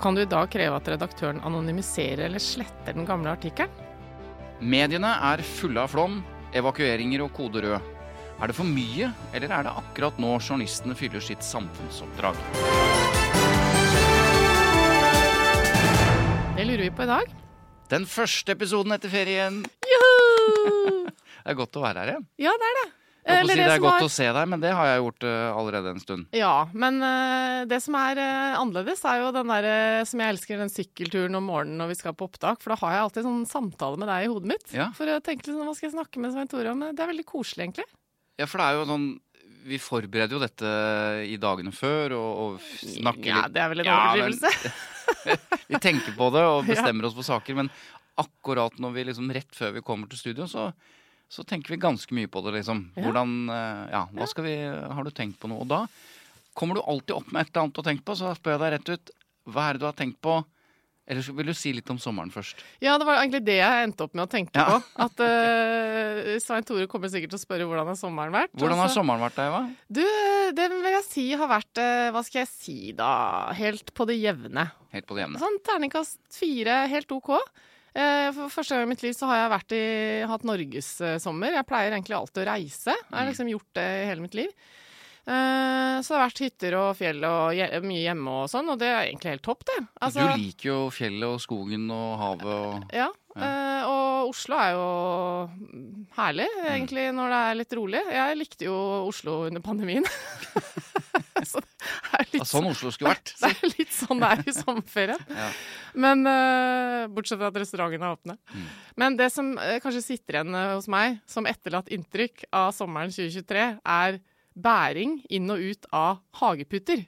kan du i dag kreve at redaktøren anonymiserer eller sletter den gamle artikkelen? Mediene er fulle av flom, evakueringer og kode rød. Er det for mye, eller er det akkurat nå journalistene fyller sitt samfunnsoppdrag? Det lurer vi på i dag. Den første episoden etter ferien. Juhu! Det er godt å være her igjen. Ja, det er det. Eller si det er godt var- å se deg, men det har jeg gjort uh, allerede en stund. Ja, men uh, det som er uh, annerledes, er jo den der eh, som jeg elsker, den sykkelturen om morgenen når vi skal på opptak. For da har jeg alltid sånn samtale med deg i hodet mitt. Ja. For å tenke liksom, hva skal jeg snakke med Svein Tore om? Det er veldig koselig, egentlig. Ja, for det er jo sånn Vi forbereder jo dette i dagene før og, og snakker Ja, det er vel en Ja, overdrivelse. Vi tenker på det og bestemmer oss for saker, men akkurat når vi liksom rett før vi kommer til studio, så, så tenker vi ganske mye på det, liksom. Hvordan eh, Ja, hva skal vi Har du tenkt på noe? Og da kommer du alltid opp med et eller annet å tenke på, så da spør jeg deg rett ut Hva er det du har tenkt på? Eller så vil du si litt om sommeren først? Ja, det var egentlig det jeg endte opp med å tenke Ja. på. At uh, Svein Tore kommer sikkert til å spørre hvordan har sommeren vært. Hvordan har altså, sommeren vært, Eva? Du, det vil jeg si har vært uh, Hva skal jeg si, da? Helt på det jevne. Helt på det jevne. Sånn terningkast fire, helt OK. Eh, For første gang i mitt liv så har jeg vært i, hatt norgessommer. Jeg pleier egentlig alltid å reise. Jeg har Mm. liksom gjort det i hele mitt liv. Eh, Så det har vært hytter og fjell og mye hjemme og sånn, og det er egentlig helt topp, det. Altså, du liker jo fjellet og skogen og havet og Ja. ja. og Oslo er jo herlig, Mm. egentlig, når det er litt rolig. Jeg likte jo Oslo under pandemien. så det er Sånn Oslo skulle vært. det er litt sånn det er i sommerferien. Ja. Men uh, Bortsett fra at restaurantene er åpne. Mm. Men det som uh, kanskje sitter igjen eh, hos meg som etterlatt inntrykk av sommeren 2023, er bæring inn og ut av hageputer.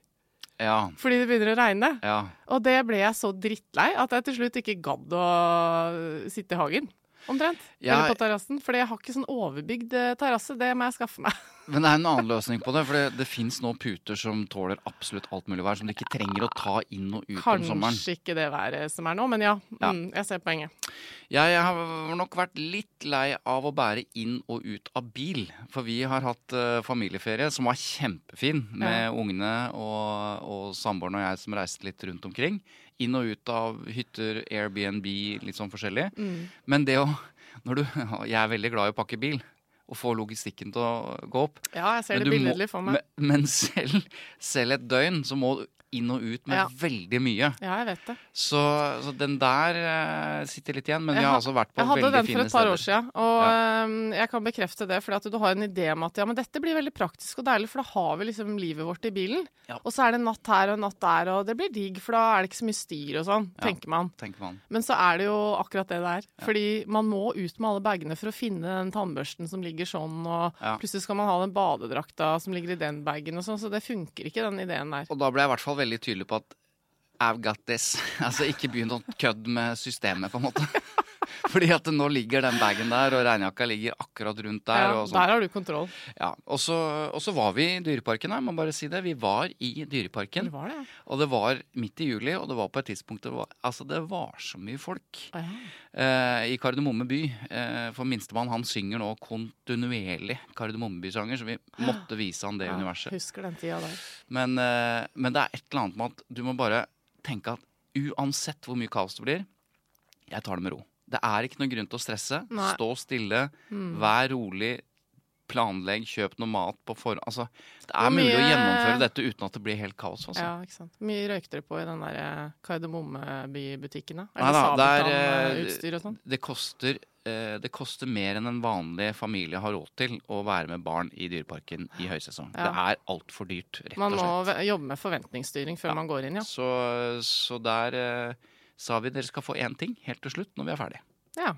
Ja. Fordi det begynner å regne. ja. Og det ble jeg så drittlei at jeg til slutt ikke gadd å sitte i hagen. Omtrent. Ja, Eller på terrassen. Fordi jeg har ikke sånn overbygd terrasse. Det må jeg skaffe meg. Men det er en annen løsning på det. For det, det fins nå puter som tåler absolutt alt mulig vær. Som du ikke trenger å ta inn og ut om sommeren. Kanskje ikke det været som er nå, men ja. Ja. Mm, jeg ser poenget. Jeg, jeg har nok vært litt lei av å bære inn og ut av bil. For vi har hatt uh, familieferie som var kjempefin med Ja. ungene og, og samboeren og jeg som reiste litt rundt omkring. Inn og ut av hytter, Airbnb, litt sånn forskjellig. Mm. Men det å når du, Jeg er veldig glad i å pakke bil. Og få logistikken til å gå opp. Ja, jeg ser Men det billedlig for meg. Men, men selv, selv et døgn så må du inn og ut med Ja. veldig mye. Ja, jeg vet det. Så, så den der uh, sitter litt igjen. Men Jeg vi har altså vært på veldig fine steder. Jeg hadde den for et par år siden, og øhm, jeg kan bekrefte det. fordi at du har en idé om at ja, men dette blir veldig praktisk og deilig, for da har vi liksom livet vårt i bilen. Ja. Og så er det natt her og natt der, og det blir digg, for da er det ikke så mye styr og sånn, Ja. tenker man. tenker man. Men så er det jo akkurat det det er. Fordi man må ut med alle bagene for å finne den tannbørsten som ligger sånn, og Ja. plutselig skal man ha den badedrakta som ligger i den bagen og sånn, så det funker ikke, den ideen der. Og da ble jeg i hvert fall veldig tydelig på at I've got this. Altså ikke begynn å kødde med systemet, på en måte. Fordi at nå ligger den bagen der, og regnjakka ligger akkurat rundt der. Ja, og sånn. der har du kontroll. Ja, og så, og så var vi i Dyreparken her, må bare si det. Vi var i Dyreparken. Det var det. Og det var midt i juli, og det var på et tidspunkt det var, Altså, det var så mye folk ja. eh, i Kardemomme by. Eh, for minstemann, han synger nå kontinuerlig Kardemommeby-sanger, så vi måtte vise han det Ja, universet. Husker den tida der. Men, eh, men det er et eller annet med at du må bare tenke at uansett hvor mye kaos det blir, jeg tar det med ro. Det er ikke noen grunn til å stresse. Nei. Stå stille, Mm. vær rolig. planlegg, kjøp noe mat på forhånd. Altså, det er mye... mulig å gjennomføre dette uten at det blir helt kaos. Altså. Ja, ikke sant. Mye røykte dere på i den der eh, Kardemommeby-butikken? Nei da, det er, eh, Sabeltann-utstyr og sånn? Det koster, eh, det koster mer enn en vanlig familie har råd til å være med barn i Dyreparken i høysesong. Ja. Det er altfor dyrt, rett og slett. Man må jobbe med forventningsstyring før Ja. man går inn, ja. Så, så der eh, sa vi dere skal få én ting helt til slutt når vi er ferdig. Ja,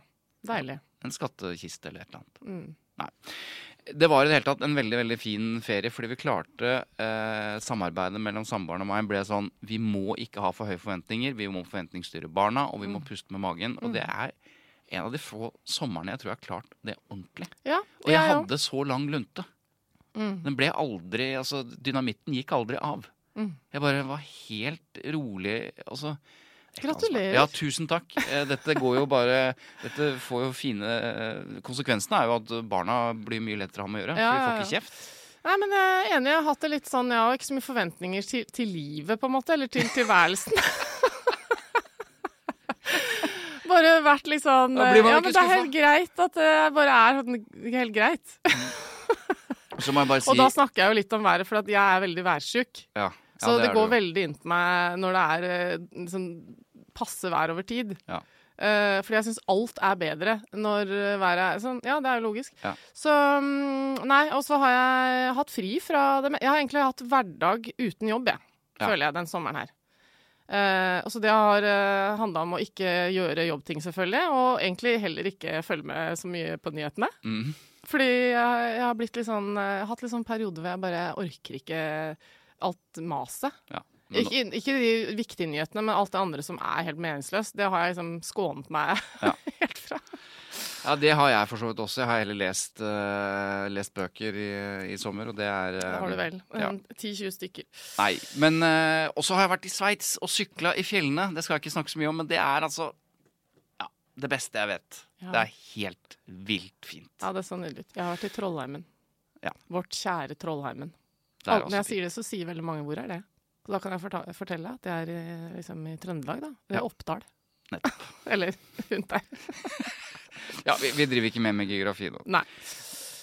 Deilig. En skattkiste eller et eller annet. Mm. Nei. Det var i det hele tatt en veldig veldig fin ferie, fordi vi klarte eh, Samarbeidet mellom samboeren og meg ble sånn Vi må ikke ha for høye forventninger. Vi må forventningsstyre barna, og vi Mm. må puste med magen. Og det er en av de få somrene jeg tror jeg har klart det ordentlig. Ja, Og jeg ja, ja. hadde så lang lunte. Mm. Den ble aldri Altså, dynamitten gikk aldri av. Mm. Jeg bare var helt rolig. Altså Gratulerer. Ja, tusen takk. Eh, Dette går jo bare Dette får jo fine Konsekvensene er jo at barna blir mye lettere å ha med å gjøre. Ja, for de får ikke kjeft. Nei, men jeg er enig. Jeg har hatt det litt sånn, jeg har ikke så mye forventninger til, til livet, på en måte. Eller til tilværelsen. bare vært litt sånn Ja, men det er helt greit at det bare er helt greit. Og da snakker jeg jo litt om været, for at jeg er veldig værsjuk. ja, Så det, det går det veldig inn på meg når det er eh, sånn passe vær over tid. Ja. Uh, fordi jeg syns alt er bedre når eh, været er sånn. Ja, det er jo logisk. Ja. Så mm, Nei, og så har jeg hatt fri fra det Jeg har egentlig hatt hverdag uten jobb, jeg. Ja. Føler jeg, den sommeren her. Uh, så det har uh, handla om å ikke gjøre jobbting, selvfølgelig. Og egentlig heller ikke følge med så mye på nyhetene. Mm. Fordi jeg, jeg har blitt litt sånn hatt litt sånn periode hvor jeg bare orker ikke alt maset. Ja. Ikke, ikke de viktige nyhetene, men alt det andre som er helt meningsløst. Det har jeg liksom skånet meg Ja. helt fra. ja, det har jeg for så vidt også. Jeg har heller lest, uh, lest bøker i, i sommer, og det er Det eh, har du vel. Ja. 10-20 stykker. Nei, men uh, også har jeg vært i Sveits og sykla i fjellene. Det skal jeg ikke snakke så mye om, men det er altså ja, det beste jeg vet. Ja. Det er helt vilt fint. Ja, det er så nydelig ut. Jeg har vært i Trollheimen. Ja. Vårt kjære Trollheimen. Det er Al- Når jeg sier det, så sier veldig mange hvor er det. Så da kan jeg fortelle at det er eh, liksom i Trøndelag, da. Er Ja. Oppdal. Eller rundt der. Ja, vi, vi driver ikke med med geografi nå. Nei.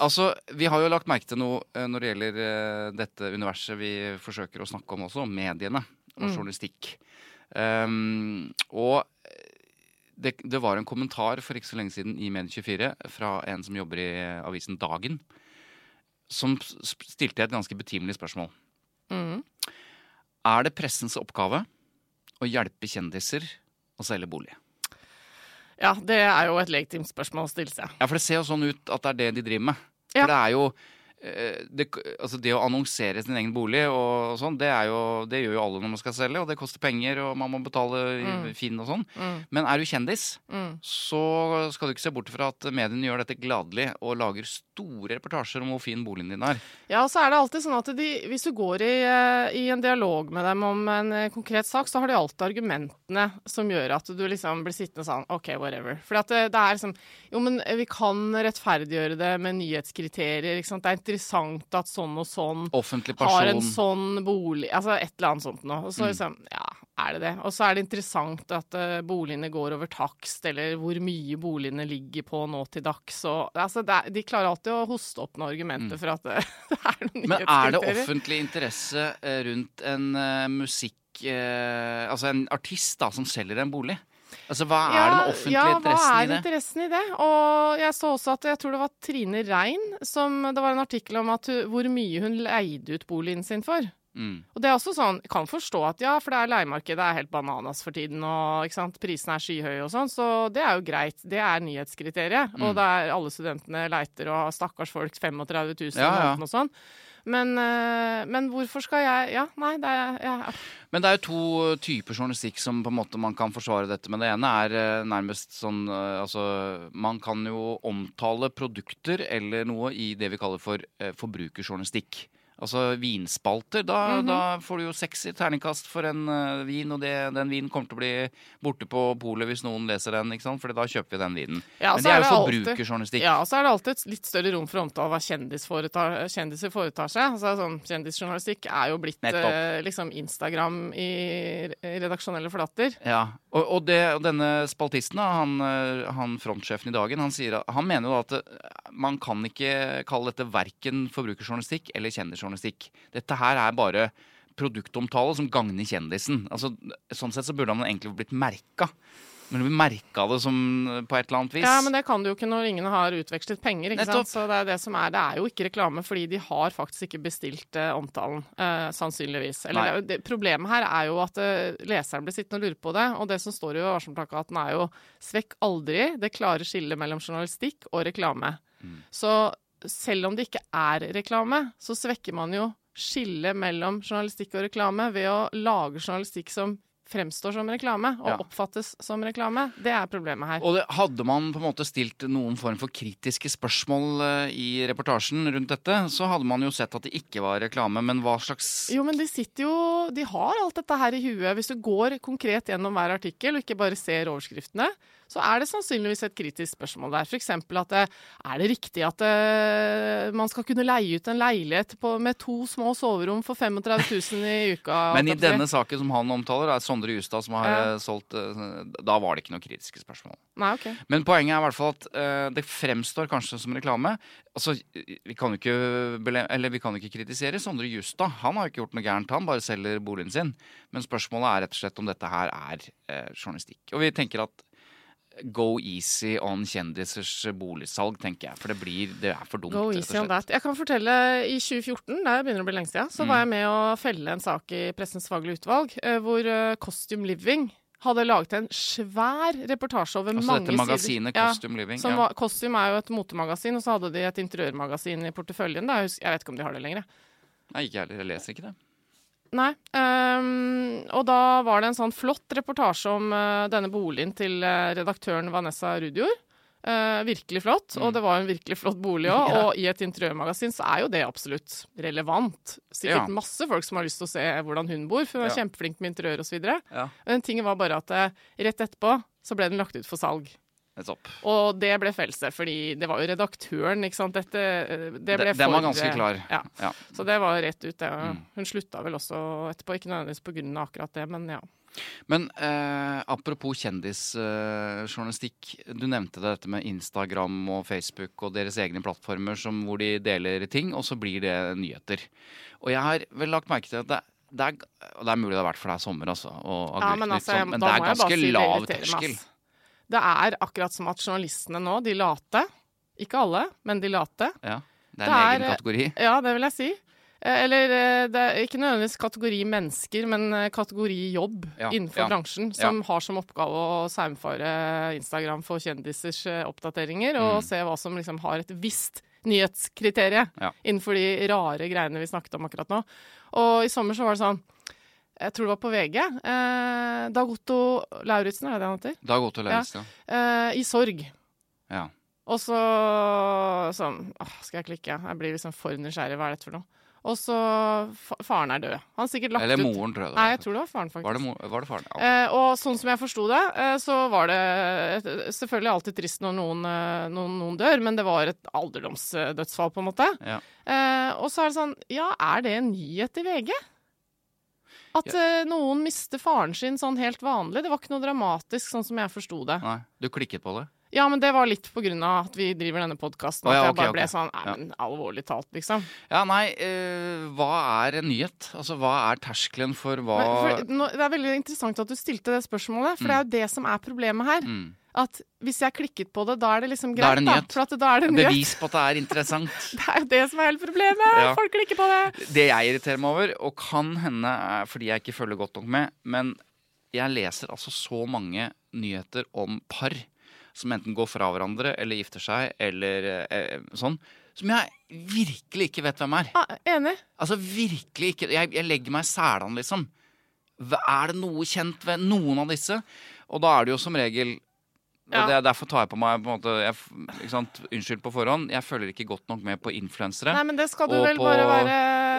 Altså, Vi har jo lagt merke til noe eh, når det gjelder eh, dette universet vi forsøker å snakke om også, mediene og Mm. journalistikk. Um, og det, det var en kommentar for ikke så lenge siden i Medie24 fra en som jobber i avisen Dagen, som stilte et ganske betimelig spørsmål. Mm. Er det pressens oppgave å hjelpe kjendiser å selge bolig? Ja, det er jo et legitimt spørsmål å stille seg. Ja, for det ser jo sånn ut at det er det de driver med. Ja. For det er jo det, altså det å annonsere sin egen bolig og sånn, det, er jo, det gjør jo alle når man skal selge, og det koster penger, og man må betale Mm. Finn og sånn. Mm. Men er du kjendis, Mm. så skal du ikke se bort fra at mediene gjør dette gladelig og lager store reportasjer om hvor fin boligen din er. Ja, og så er det alltid sånn at de, hvis du går i, eh, i en dialog med dem om en eh, konkret sak, så har de alltid argumentene som gjør at du liksom blir sittende sånn OK, whatever. For det, det er liksom Jo, men vi kan rettferdiggjøre det med nyhetskriterier, ikke sant. Det er interessant at sånn og sånn Offentlig har en sånn bolig Altså et eller annet sånt noe. Og så Mm. liksom Ja, er det det? Og så er det interessant at uh, boligene går over takst, eller hvor mye boligene ligger på nå til dags. Og, altså, er, de klarer alltid å hoste opp noen argumenter for at det, det er noen Mm. Men er det offentlig interesse eh, rundt en uh, musikk Altså en artist da som selger en bolig? Altså Hva er den offentlige ja, interessen hva i er det? interessen i det? Og jeg så også at jeg tror det var Trine Rein som Det var en artikkel om at hun, hvor mye hun leide ut boligen sin for. Mm. Og det er også sånn, jeg kan forstå at ja, for det er leiemarkedet er helt bananas for tiden, og ikke sant, prisene er skyhøye og sånn, så det er jo greit. Det er nyhetskriteriet. Mm. Og er alle studentene leiter og stakkars folk 35 000 Ja, ja. og sånn. Men, eh, men hvorfor skal jeg Ja, nei, det er ja, Men det er jo to typer journalistikk som på en måte man kan forsvare dette med. Det ene er eh, nærmest sånn eh, Altså, man kan jo omtale produkter eller noe i det vi kaller for forbrukerjournalistikk. Altså vinspalter. Da, Mhm. da får du jo seks i terningkast for en uh, vin, og det, den vinen kommer til å bli borte på polet hvis noen leser den, ikke sant? Fordi da kjøper vi den vinen. Ja, Men det er jo forbrukerjournalistikk. Ja, og så er det alltid et litt større rom for omtale av hva kjendis foretar, kjendiser foretar seg. Altså, sånn, kjendisjournalistikk er jo blitt eh, liksom Instagram i, redaksjonelle flater. Ja, og, og, det, og denne spaltisten, han, eh, han frontsjefen i Dagen, han, sier, han mener jo da at man kan ikke kalle dette verken forbrukerjournalistikk eller kjendisjournalistikk. Dette her er bare produktomtale som gagner kjendisen. Altså, sånn sett så burde han egentlig blitt merka. Men vi merka det som eh, på et eller annet vis. Ja, men det kan du jo ikke når ingen har utvekslet penger. ikke Nettopp. sant? Så det er det som er. Det er jo ikke reklame, fordi de har faktisk ikke bestilt eh, omtalen. Eh, sannsynligvis. Eller det, det, problemet her er jo at eh, leseren blir sittende og lure på det. Og det som står i varselplakaten er jo 'svekk aldri det klare skillet mellom journalistikk og reklame'. Mm. Så selv om det ikke er reklame, så svekker man jo skillet mellom journalistikk og reklame ved å lage journalistikk som fremstår som reklame, og Ja. oppfattes som reklame. Det er problemet her. Og det, hadde man på en måte stilt noen form for kritiske spørsmål eh, i reportasjen rundt dette, så hadde man jo sett at det ikke var reklame, men hva slags Jo, men de sitter jo De har alt dette her i huet. Hvis du går konkret gjennom hver artikkel, og ikke bare ser overskriftene, så er det sannsynligvis et kritisk spørsmål der. F.eks. at eh, er det riktig at eh, man skal kunne leie ut en leilighet på, med to små soverom for 35 000 i uka? Men i denne saken som han omtaler, er Sondre Justad som har Ja. eh, solgt Da var det ikke noen kritiske spørsmål. Nei, ok. Men poenget er i hvert fall at det fremstår kanskje som reklame. Altså, Vi kan jo ikke, eller vi kan ikke kritisere Sondre Justad. Han har jo ikke gjort noe gærent, han bare selger boligen sin. Men spørsmålet er rett og slett om dette her er eh, journalistikk. Og vi tenker at go easy on kjendisers boligsalg, tenker jeg. For det blir Det er for dumt, Go easy on that. Jeg kan fortelle, i 2014, det begynner å bli lenge siden, så Mm. var jeg med å felle en sak i Pressens faglige utvalg, eh, hvor eh, Costume Living hadde laget en svær reportasje over Altså mange dette magasinet sider. Costume Living. Som Ja. var, Costume er jo et motemagasin, og så hadde de et interiørmagasin i porteføljen. Da. Jeg, vet ikke om de har det lenger. Nei, ikke jeg heller. Jeg leser ikke det. Nei. Um, og da var det en sånn flott reportasje om uh, denne boligen til uh, redaktøren Vanessa Rudjord. Uh, virkelig flott, og det var en virkelig flott bolig òg. Mm. Ja. Og i et interiørmagasin så er jo det absolutt relevant. Sikkert Ja. masse folk som har lyst til å se hvordan hun bor, for hun er Ja. kjempeflink med interiør osv. Ja. Men tingen var bare at eh, rett etterpå så ble den lagt ut for salg. Nettopp. Og det ble fellelse, fordi det var jo redaktøren, ikke sant. Dette, eh, det ble Den- den var ganske eh, klar. Ja. Ja. Så det var rett ut, det. Mm. Hun slutta vel også etterpå, ikke nødvendigvis på grunn av akkurat det, men ja. Men eh, apropos kjendisjournalistikk. du nevnte det, dette med Instagram og Facebook og deres egne plattformer som, hvor de deler ting, og så blir det nyheter. Og jeg har vel lagt merke til at det, det er og det er mulig det har vært for deg sommer, altså. Og ja men altså, sånn, men det er ganske si lav terskel. Det er akkurat som at journalistene nå, de late Ikke alle, men de late. Ja, det er Det en er, egen eh, kategori. Ja, det vil jeg si. Eh, Eller eh, det er ikke nødvendigvis kategori mennesker, men kategori jobb Ja, innenfor ja, bransjen, som har som oppgave å saumfare Instagram for kjendisers oppdateringer, og Mm. se hva som liksom har et visst nyhetskriterium Ja. innenfor de rare greiene vi snakket om akkurat nå. Og i sommer så var det sånn jeg tror det var på VG. Eh, Dag Otto Lauritzen, er det det han heter? Dag Otto Lauritzen. Eh, I sorg. Ja. Og så sånn åh, Skal jeg klikke? Jeg blir liksom for nysgjerrig. Hva er dette for noe? Og så Faren er død. Han har sikkert lagt Eller ut moren, tror jeg det Nei, jeg tror det var faren, faktisk. Var det, var det faren? Ja. Eh, og sånn som jeg forsto det, eh, så var det selvfølgelig alltid trist når noen, eh, noen, noen dør, men det var et alderdomsdødsfall, på en måte. Ja. Eh, og så er det sånn Ja, er det en nyhet i VG? At uh, noen mister faren sin sånn helt vanlig. Det var ikke noe dramatisk, sånn som jeg forsto det. Nei, du klikket på det? Ja, men det var litt på grunn av at vi driver denne podkasten. At At ja, jeg bare ble sånn Nei, men alvorlig talt, liksom. Ja, nei, uh, hva er en nyhet? Altså, hva er terskelen for hva Men, for, nå, det er veldig interessant at du stilte det spørsmålet, for det er jo det som er problemet her. mm. At hvis jeg klikket på det, da er det liksom greit, Da er det nyhet. For at da er det nyhet. Bevis på at det er interessant. Det er jo det som er hele problemet. Ja. Folk klikker på det. Det jeg irriterer meg over, og kan hende fordi jeg ikke følger godt nok med, men jeg leser altså så mange nyheter om par som enten går fra hverandre eller gifter seg eller eh, sånn, som jeg virkelig ikke vet hvem er. Ah, enig. Altså virkelig ikke. Jeg, jeg legger meg i selene, liksom. Er det noe kjent ved noen av disse? Og da er det jo som regel Ja. Og det, derfor tar jeg på meg på måte, jeg? Unnskyld på forhånd. Jeg følger ikke godt nok med på influensere. Nei, men det skal du Og vel på- bare være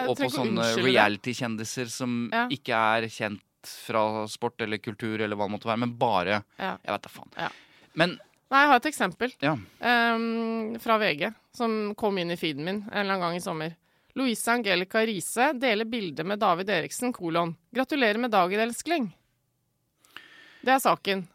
Og på sånne reality-kjendiser som Ja. ikke er kjent fra sport eller kultur eller hva det måtte være, men bare Ja. Jeg vet da faen. Ja. Men Nei, jeg har et eksempel ja. um, fra VG som kom inn i feeden min en eller annen gang i sommer. Louise Angelica Riise deler bilde med David Eriksen, kolon. Gratulerer med dagen, elskling. Det er saken.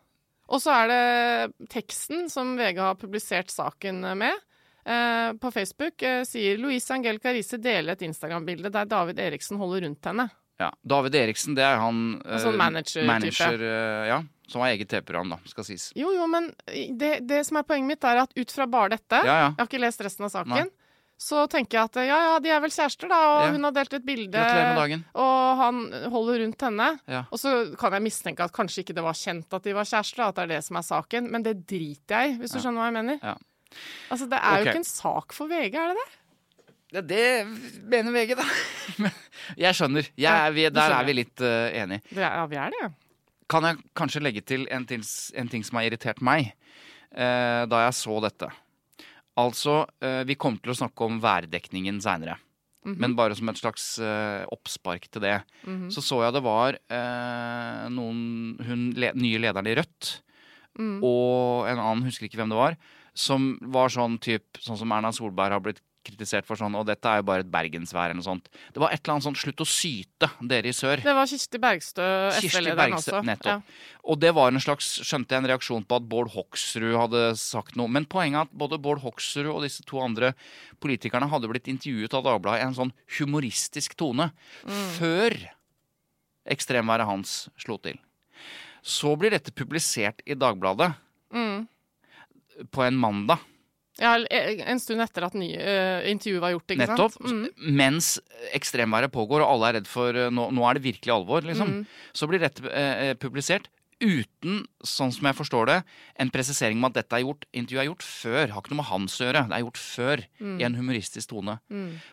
Og så er det teksten som VG har publisert saken med. Eh, på Facebook eh, sier Louise Angelica Riise deler et Instagram-bilde der David Eriksen holder rundt henne. ja. David Eriksen, det er han eh, Altså manager-type. manager eh, ja. Som har eget TV-program, da, skal sies. Jo, jo, men det, det som er poenget mitt, er at ut fra bare dette Ja, ja. Jeg har ikke lest resten av saken. Nei. Så tenker jeg at ja, ja, de er vel kjærester, da, og Ja. hun har delt et bilde. Og han holder rundt henne. Og så kan jeg mistenke at kanskje ikke det var kjent at de var kjærester, da, at det er det som er saken. Men det driter jeg i, hvis du skjønner hva jeg mener. Altså, Det er okay. jo ikke en sak for VG, er det det? Ja, det mener VG, da. Jeg skjønner. Jeg, vi, der er vi litt uh, enige. ja, vi er det, ja. Kan jeg kanskje legge til en, ting- en ting som har irritert meg eh, da jeg så dette? Altså, eh, vi kommer til å snakke om værdekningen seinere. Mhm. Men bare som et slags eh, oppspark til det. Så så jeg det var eh, noen hun, le, nye lederen i Rødt Mm. og en annen, husker ikke hvem det var, som var sånn typ, sånn som Erna Solberg har blitt kritisert for sånn, og dette er jo bare et bergensvær eller noe sånt. Det var et eller annet sånn 'slutt å syte', dere i sør. Det var Kirsti Bergstø, SV-lederen også. nettopp. Og det var en slags, skjønte jeg, en reaksjon på at Bård Hoksrud hadde sagt noe. Men poenget er at både Bård Hoksrud og disse to andre politikerne hadde blitt intervjuet av Dagbladet i en sånn humoristisk tone før ekstremværet hans slo til. Så blir dette publisert i Dagbladet Mm. på en mandag. Ja, en stund etter at nye, uh, intervjuet var gjort, ikke Nettopp. sant? Mm. Mens ekstremværet pågår, og alle er redd for uh, nå, nå er det virkelig alvor, liksom. Mm. Så blir dette uh, publisert uten, sånn som jeg forstår det, en presisering om at dette er gjort, intervjuet er gjort før. Har ikke noe med hans å gjøre. Det er gjort før, Mm. i en humoristisk tone.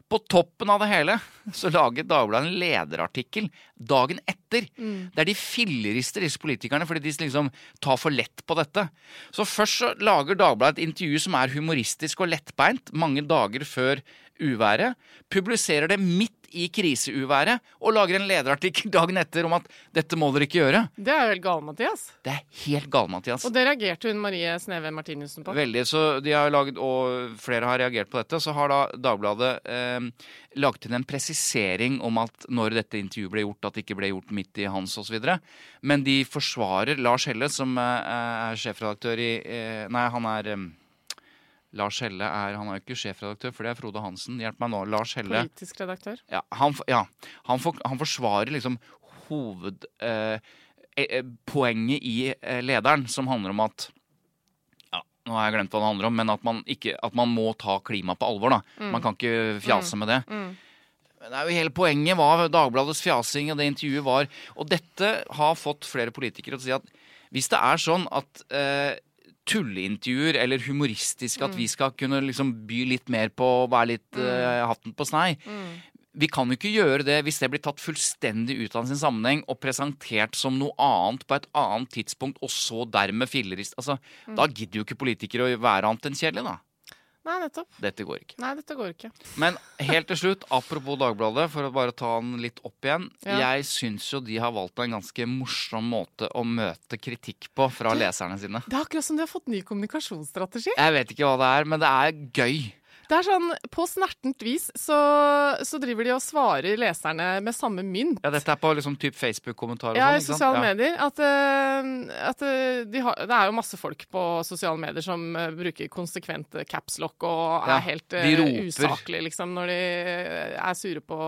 På toppen av det hele så laget Dagbladet en lederartikkel dagen etter, Mm. der de fillerister disse politikerne fordi de liksom tar for lett på dette. Så først så lager Dagbladet et intervju som er humoristisk og lettbeint, mange dager før uværet, publiserer det midt i kriseuværet og lager en lederartikkel dagen etter om at dette må dere ikke gjøre. Det er jo helt Mathias. Det er helt galt, Mathias. Og det reagerte hun Marie Sneve Martinussen på. Veldig, så de har laget, og flere har reagert på dette. Så har da Dagbladet eh, laget inn en presisering om at når dette intervjuet ble gjort, at det ikke ble gjort midt i hans osv. Men de forsvarer Lars Helle, som eh, er sjefredaktør i eh, Nei, han er eh, Lars Helle er Han er jo ikke sjefredaktør, for det er Frode Hansen. Hjelp meg nå. Lars Helle. Politisk redaktør. Ja, han, ja, han, for, han forsvarer liksom hovedpoenget eh, eh, i eh, lederen, som handler om at ja, Nå har jeg glemt hva det handler om, men at man, ikke, at man må ta klima på alvor. da. Man kan ikke fjase med det. Mm. Men det er jo hele poenget hva Dagbladets fjasing og det intervjuet var. Og dette har fått flere politikere til å si at hvis det er sånn at eh, tulleintervjuer eller humoristisk at vi skal kunne liksom by litt mer på å være litt uh, hatten på snei Vi kan jo ikke gjøre det hvis det blir tatt fullstendig ut av sin sammenheng og presentert som noe annet på et annet tidspunkt, og så dermed fillerist. Altså, Da gidder jo ikke politikere å være annet enn kjedelig, da. Nei, nettopp. Dette går ikke. Nei, dette går ikke. Men helt til slutt, apropos Dagbladet, for å bare ta den litt opp igjen. Ja. Jeg syns jo de har valgt en ganske morsom måte å møte kritikk på fra leserne sine. Det er akkurat som de har fått ny kommunikasjonsstrategi. Jeg vet ikke hva det er, men det er gøy. Det er sånn, På snertent vis så, så driver de og svarer leserne med samme mynt. Ja, Dette er på liksom typ Facebook-kommentarer Ja, sånn, i sosiale Ja. medier. At, eh, at eh, de har, det er jo masse folk på sosiale medier som eh, bruker konsekvent capslock og Ja, er helt de uh, usaklige, liksom, når de er sure på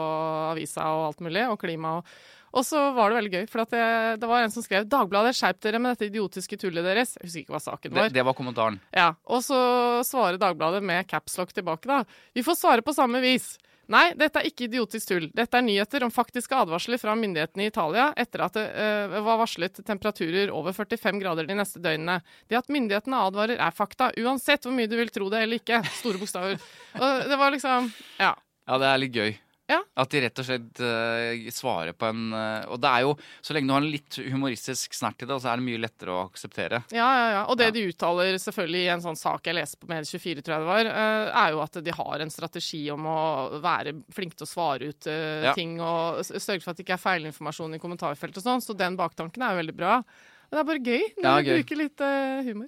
avisa og alt mulig, og klima og og så var det veldig gøy, for at det, det var en som skrev 'Dagbladet, skjerp dere med dette idiotiske tullet deres'. Jeg husker ikke hva saken var. Det, det var kommentaren. Ja, Og så svarer Dagbladet med capslock tilbake, da. Vi får svare på samme vis. Nei, dette er ikke idiotisk tull. Dette er nyheter om faktiske advarsler fra myndighetene i Italia etter at det øh, var varslet temperaturer over 45 grader de neste døgnene. Det at myndighetene advarer, er fakta, uansett hvor mye du vil tro det eller ikke. Store bokstaver. Og det var liksom Ja. Ja, det er litt gøy. Ja. At de rett og slett uh, svarer på en uh, Og det er jo, så lenge du har en litt humoristisk snert i det, så er det mye lettere å akseptere. Ja, ja, ja. Og det Ja. de uttaler selvfølgelig i en sånn sak jeg leste på Med24, tror jeg det var, uh, er jo at de har en strategi om å være flinke til å svare ut Ja. ting og sørge for at det ikke er feilinformasjon i kommentarfeltet og sånn. Så den baktanken er jo veldig bra. Men det er bare gøy når Ja, du bruker litt humor.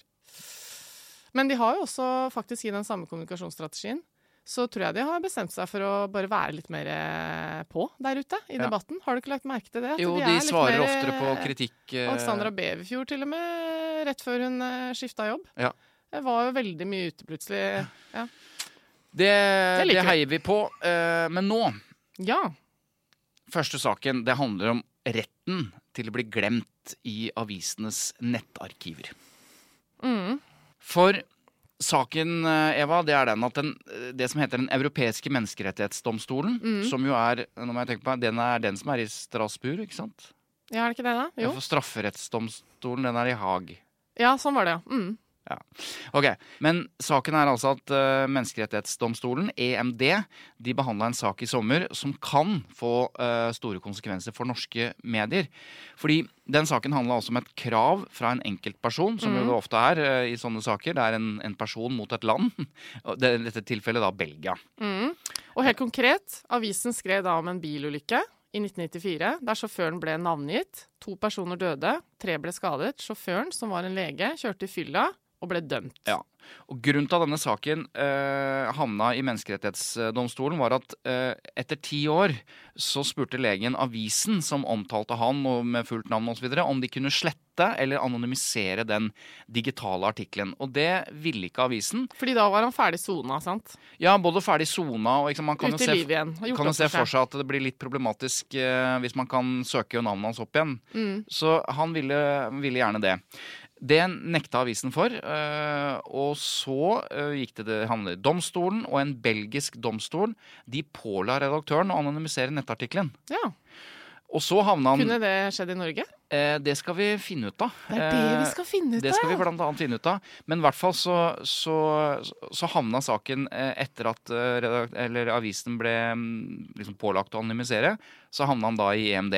Men de har jo også faktisk i den samme kommunikasjonsstrategien så tror jeg de har bestemt seg for å bare være litt mer eh, på der ute i Ja. debatten. Har du ikke lagt merke til det? At Jo, de de er svarer mer, oftere på eh, kritikk. eh, Alexandra Beverfjord til og med rett før hun uh, skifta jobb. Ja. Jeg var jo veldig mye ute plutselig. Ja. Det, det, det, heier vi på. Uh, men nå, ja. første saken, det handler om retten til å bli glemt i avisenes nettarkiver. Mm. For saken, eh, Eva, det er den at den, eh, det som heter Den europeiske menneskerettighetsdomstolen, Mm. som jo er nå må jeg tenke på, den er den som er i Strasbourg, ikke sant? ja, er det ikke det, da? Ja, For strafferettsdomstolen, den er i Haag. Ja, sånn var det, ja. Mm. Ok, Men saken er altså at uh, Menneskerettighetsdomstolen, EMD, de behandla en sak i sommer som kan få uh, store konsekvenser for norske medier. Fordi den saken handla altså om et krav fra en enkeltperson, som jo det ofte er uh, i sånne saker. Det er en, en person mot et land. Det, I dette tilfellet da Belgia. Mm. Og helt konkret, avisen skrev da om en bilulykke i 1994, der sjåføren ble navngitt. To personer døde, tre ble skadet. Sjåføren, som var en lege, kjørte i fylla og ble dømt. Ja. Og Grunnen til at denne saken eh, havna i Menneskerettighetsdomstolen, var at eh, etter ti år så spurte legen avisen som omtalte han og med fullt navn osv., om de kunne slette eller anonymisere den digitale artikkelen. Og det ville ikke avisen. Fordi da var han ferdig sona, sant? Ja, både ferdig sona og liksom, man kan jo se, igjen. Kan jo se for seg at det blir litt problematisk eh, hvis man kan søke navnet hans opp igjen. Mm. Så han ville, ville gjerne det. Det nekta avisen for, eh, og så eh, gikk det, til domstolen, og en belgisk domstol de påla redaktøren å anonymisere nettartikkelen. Ja. Og så havna han Kunne det skjedd i Norge? eh, Det skal vi finne ut av. Det er det vi Eh, skal finne ut av. det skal vi blant annet finne ut av. Men i hvert fall så, så, så havna saken eh, etter at eh, eller avisen ble mm, liksom pålagt å anonymisere, så havna han da i EMD.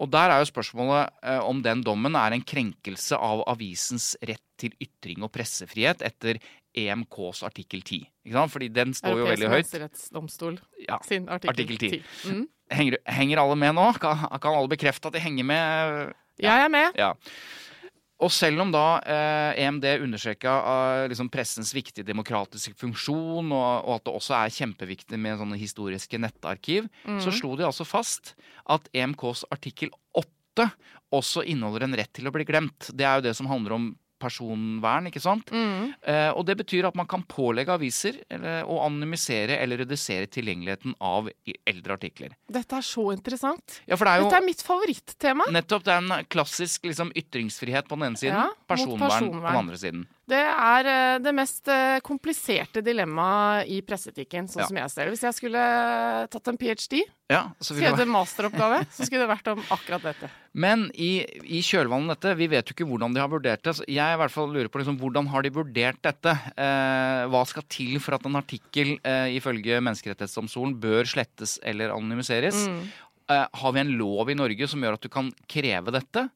Og der er jo spørsmålet om den dommen er en krenkelse av avisens rett til ytring og pressefrihet etter EMKs artikkel 10. Ikke sant? Fordi den står jo veldig høyt. menneskerettsdomstol Ja, sin artikkel, artikkel 10. 10. Mm. Henger, henger alle med nå? Kan, kan alle bekrefte at de henger med? Ja. Jeg er med. Ja. Og selv om da eh, EMD understreka eh, liksom pressens viktige demokratiske funksjon, og, og at det også er kjempeviktig med sånne historiske nettarkiv, så slo de altså fast at EMKs artikkel 8 også inneholder en rett til å bli glemt. Det er jo det som handler om personvern, ikke sant? Mm. Eh, og det betyr at man kan pålegge aviser eller, å anonymisere eller redusere tilgjengeligheten av eldre artikler. Dette er så interessant. Ja, for det er jo Dette er mitt favorittema. Nettopp. Det er en klassisk liksom, ytringsfrihet på den ene siden, Ja, mot personvern, på den andre siden. Det er eh, det mest eh, kompliserte dilemmaet i presseetikken, sånn Ja. som jeg ser det. Hvis jeg skulle eh, tatt en ph.d., Ja, skrevet en masteroppgave, så skulle det vært om akkurat dette. Men i, i kjølvannet dette, vi vet jo ikke hvordan de har vurdert det. Jeg i hvert fall lurer på liksom, hvordan har de vurdert dette? Eh, hva skal til for at en artikkel eh, ifølge Menneskerettighetsdomstolen bør slettes eller anonymiseres? Mm. Eh, har vi en lov i Norge som gjør at du kan kreve dette?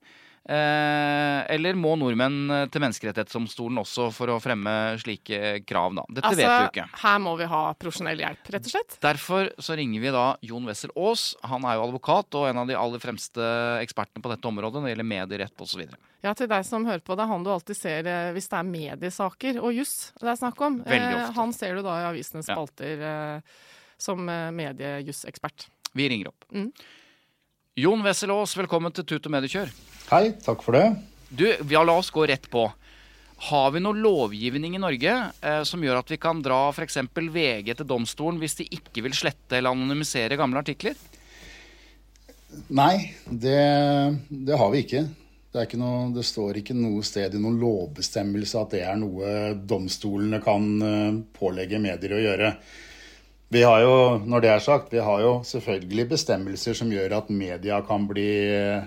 Eh, eller må nordmenn eh, til Menneskerettighetsdomstolen også for å fremme slike krav, da? Dette vet vi jo ikke. Altså, her må vi ha profesjonell hjelp, rett og slett. Derfor så ringer vi da Jon Wessel Aas. Han er jo advokat og en av de aller fremste ekspertene på dette området når det gjelder medierett osv. Ja, til deg som hører på, det er han du alltid ser eh, hvis det er mediesaker og juss det er snakk om. Veldig ofte. han ser du da i avisenes Ja. spalter eh, som mediejussekspert. Vi ringer opp. Mm. Jon Wessel Aas, velkommen til Tut og Mediekjør. Hei, takk for det. Du, ja, la oss gå rett på. Har vi noe lovgivning i Norge eh, som gjør at vi kan dra f.eks. VG til domstolen hvis de ikke vil slette eller anonymisere gamle artikler? Nei, det, det har vi ikke. Det, er ikke noe, det står ikke noe sted i noen lovbestemmelse at det er noe domstolene kan eh, pålegge medier å gjøre. Vi har jo, når det er sagt, vi har jo selvfølgelig bestemmelser som gjør at media kan bli eh,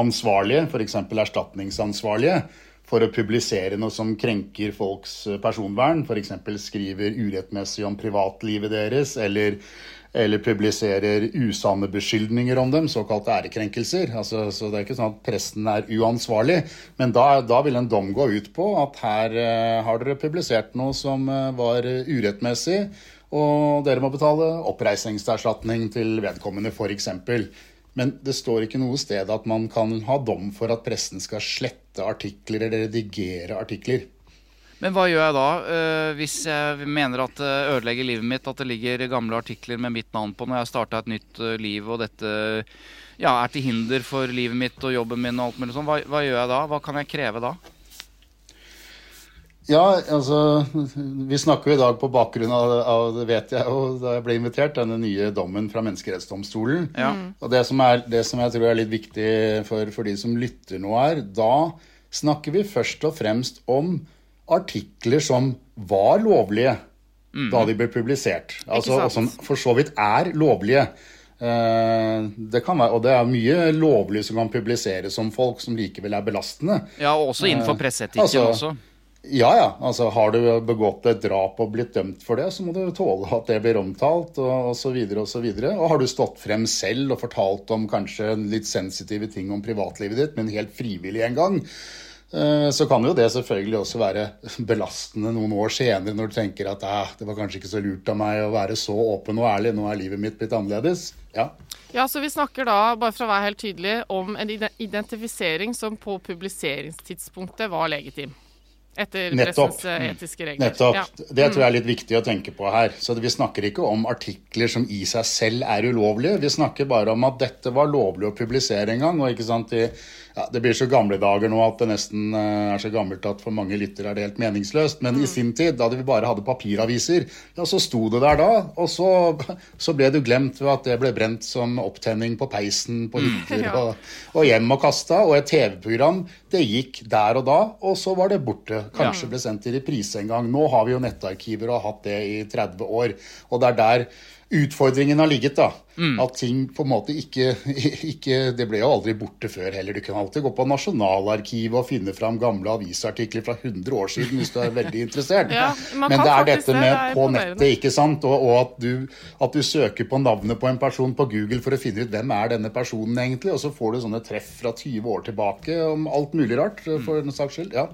ansvarlige, f.eks. erstatningsansvarlige, for å publisere noe som krenker folks eh, personvern. F.eks. skriver urettmessig om privatlivet deres, eller eller publiserer usanne beskyldninger om dem, såkalte ærekrenkelser. Altså, så det er ikke sånn at presten er uansvarlig. Men da, da vil en dom gå ut på at her uh, har dere publisert noe som uh, var urettmessig, og dere må betale oppreisningserstatning til vedkommende, f.eks. Men det står ikke noe sted at man kan ha dom for at pressen skal slette artikler eller redigere artikler. Men hva gjør jeg da, uh, hvis jeg mener at det ødelegger livet mitt, at det ligger gamle artikler med mitt navn på når jeg har starta et nytt uh, liv, og dette ja, er til hinder for livet mitt og jobben min og alt mulig sånn. Hva, hva gjør jeg da? Hva kan jeg kreve da? Ja, altså Vi snakker jo i dag på bakgrunn av, av det vet jeg jo da jeg ble invitert, denne nye dommen fra Menneskerettsdomstolen. Ja. Og det som, er, det som, jeg tror er litt viktig for, for de som lytter nå, er da snakker vi først og fremst om artikler som var lovlige mm. da de ble publisert. Altså, og som for så vidt er lovlige. Eh, det kan være, og det er mye lovlig som kan publiseres om folk som likevel er belastende. Ja, og også innenfor eh, presseetikken altså, også. Ja, ja. Altså, har du begått et drap og blitt dømt for det, så må du tåle at det blir omtalt, og osv., videre Og, og har du stått frem selv og fortalt om kanskje litt sensitive ting om privatlivet ditt, men helt frivillig en gang, Eh, så kan jo det selvfølgelig også være belastende noen år senere når du tenker at eh, det var kanskje ikke så lurt av meg å være så åpen og ærlig, nå er livet mitt blitt annerledes. Ja. ja, så vi snakker da, bare for å være helt tydelig, om en identifisering som på publiseringstidspunktet var legitim. Etter Nettopp. eh, etiske regler. Nettopp. Ja. Det tror jeg er litt viktig å tenke på her. Så Vi snakker ikke om artikler som i seg selv er ulovlige. Vi snakker bare om at dette var lovlig å publisere en gang. og ikke sant, i ja, Det blir så gamle dager nå at det nesten eh, er så gammelt at for mange lyttere er det helt meningsløst. Men mm. i sin tid, da vi bare hadde papiraviser, ja, så sto det der da. Og så, så ble det glemt ved at det ble brent som opptenning på peisen på mm. hytter ja. og, og, hjem og kasta. Og et TV-program, det gikk der og da, og så var det borte. Kanskje ja. ble sendt i reprise en gang. Nå har vi jo nettarkiver og har hatt det i 30 år. Og det er der utfordringen har ligget. da. Mm. At ting på en måte ikke, ikke, Det ble jo aldri borte før heller. Du kan alltid gå på Nasjonalarkivet og finne fram gamle avisartikler fra 100 år siden hvis du er veldig interessert. ja, Men det er dette med det er på nettet, ikke sant? Og, og at, du, at, du, søker på navnet på en person på Google for å finne ut hvem er denne personen egentlig, og så får du sånne treff fra 20 år tilbake om alt mulig rart, for en saks skyld. ja.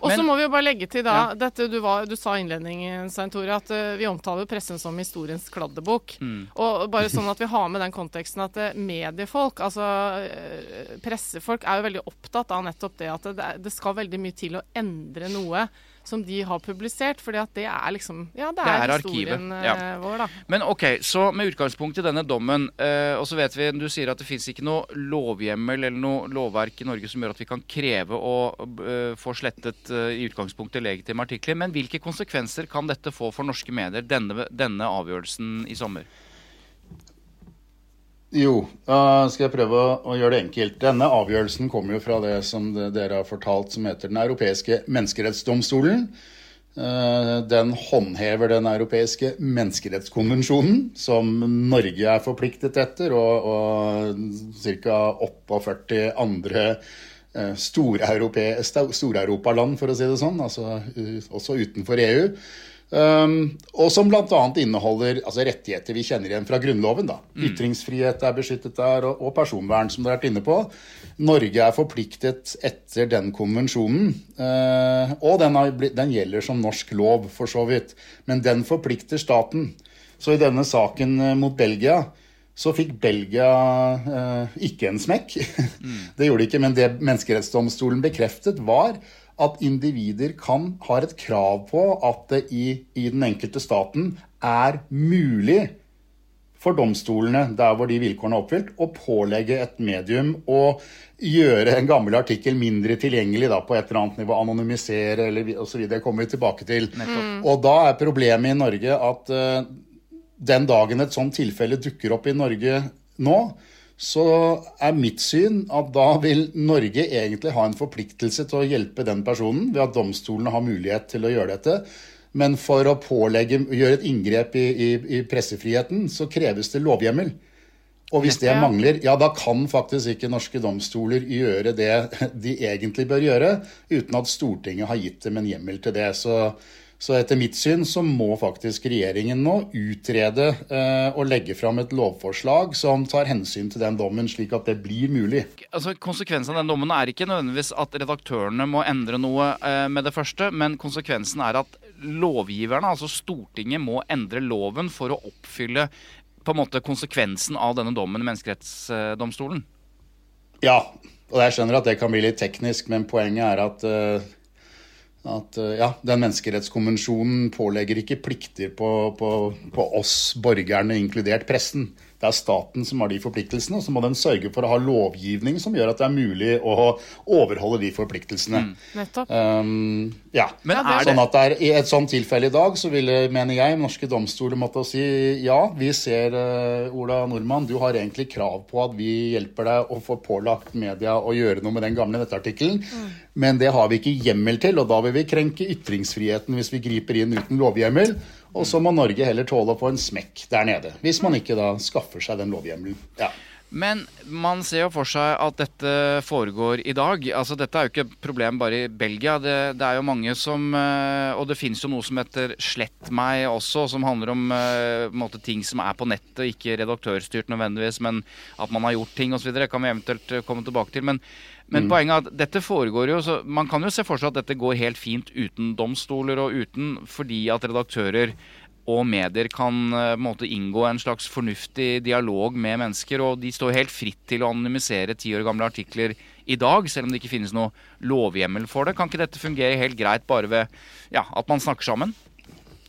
Og så må vi jo bare legge til da, ja. dette du, var, du sa i innledningen, Svein Tore, at uh, vi omtaler pressen som historiens kladdebok. Mm. Og bare sånn at vi har med den konteksten at eh, mediefolk, altså eh, pressefolk, er jo veldig opptatt av nettopp det at det, det skal veldig mye til å endre noe som de har publisert. fordi at det er liksom Ja, det er, det er historien ja. Eh, vår, da. Men OK, så med utgangspunkt i denne dommen, eh, og så vet vi Du sier at det fins ikke noe lovhjemmel eller noe lovverk i Norge som gjør at vi kan kreve å få slettet i utgangspunktet legitime artikler. Men hvilke konsekvenser kan dette få for norske medier, denne, denne avgjørelsen i sommer? Jo, da skal jeg prøve å gjøre det enkelt. Denne avgjørelsen kommer jo fra det som dere har fortalt som heter Den europeiske menneskerettsdomstolen. Eh, den håndhever den europeiske menneskerettskonvensjonen, som Norge er forpliktet etter, og, og ca. 48 andre eh, storeuropaland, for å si det sånn, altså også utenfor EU. Um, og som bl.a. inneholder altså rettigheter vi kjenner igjen fra Grunnloven. da. Mm. Ytringsfrihet er beskyttet der, og, og, personvern, som dere har vært inne på. Norge er forpliktet etter den konvensjonen. Uh, og den, har, den, gjelder som norsk lov, for så vidt. Men den forplikter staten. Så i denne saken uh, mot Belgia så fikk Belgia uh, ikke en smekk. Mm. det gjorde de ikke, men det Menneskerettsdomstolen bekreftet, var at individer kan, har et krav på at det i, i den enkelte staten er mulig for domstolene, der hvor de vilkårene er oppfylt, å pålegge et medium å gjøre en gammel artikkel mindre tilgjengelig da, på et eller annet nivå. Anonymisere eller osv. Det kommer vi tilbake til. Mm. Og da er problemet i Norge at uh, den dagen et sånt tilfelle dukker opp i Norge nå, så er mitt syn at da vil Norge egentlig ha en forpliktelse til å hjelpe den personen ved at domstolene har mulighet til å gjøre dette. Men for å pålegge, gjøre et inngrep i, i, i pressefriheten, så kreves det lovhjemmel. Og hvis det mangler, ja da kan faktisk ikke norske domstoler gjøre det de egentlig bør gjøre, uten at Stortinget har gitt dem en hjemmel til det. Så Så etter mitt syn så må faktisk regjeringen nå utrede eh, og legge fram et lovforslag som tar hensyn til den dommen, slik at det blir mulig. Altså, Konsekvensen av den dommen er ikke nødvendigvis at redaktørene må endre noe eh, med det første, men konsekvensen er at lovgiverne, altså Stortinget, må endre loven for å oppfylle på en måte konsekvensen av denne dommen i Menneskerettsdomstolen. Ja, og jeg skjønner at det kan bli litt teknisk, men poenget er at eh, at eh, ja, den menneskerettskonvensjonen pålegger ikke plikter på, på, på oss borgerne, inkludert pressen. Det er staten som har de forpliktelsene, og så må den sørge for å ha lovgivning som gjør at det er mulig å overholde de forpliktelsene. Mm. Um, ja. Men er sånn at det er, I et sånt tilfelle i dag så ville, mener jeg, norske domstoler måtte si ja, vi ser, uh, Ola Nordmann, du har egentlig krav på at vi hjelper deg å få pålagt media å gjøre noe med den gamle nettartikkelen, men det har vi ikke hjemmel til, og da vil vi krenke ytringsfriheten hvis vi griper inn uten lovhjemmel. Og så må Norge heller tåle å få en smekk der nede, hvis man ikke da skaffer seg den lovhjemmelen. Ja. Men man ser jo for seg at dette foregår i dag. Altså Dette er jo ikke et problem bare i Belgia. Det, det er jo mange som eh, Og det finnes jo noe som heter Slett meg også, som handler om eh, måte, ting som er på nettet, ikke redaktørstyrt nødvendigvis, men at man har gjort ting osv. kan vi eventuelt eh, komme tilbake til. Men, men poenget er at dette foregår jo så Man kan jo se for seg at dette går helt fint uten domstoler og uten fordi at redaktører og medier kan eh, på en måte inngå en slags fornuftig dialog med mennesker. Og de står helt fritt til å anonymisere ti år gamle artikler i dag, selv om det ikke finnes noe lovhjemmel for det. Kan ikke dette fungere helt greit bare ved ja, at man snakker sammen?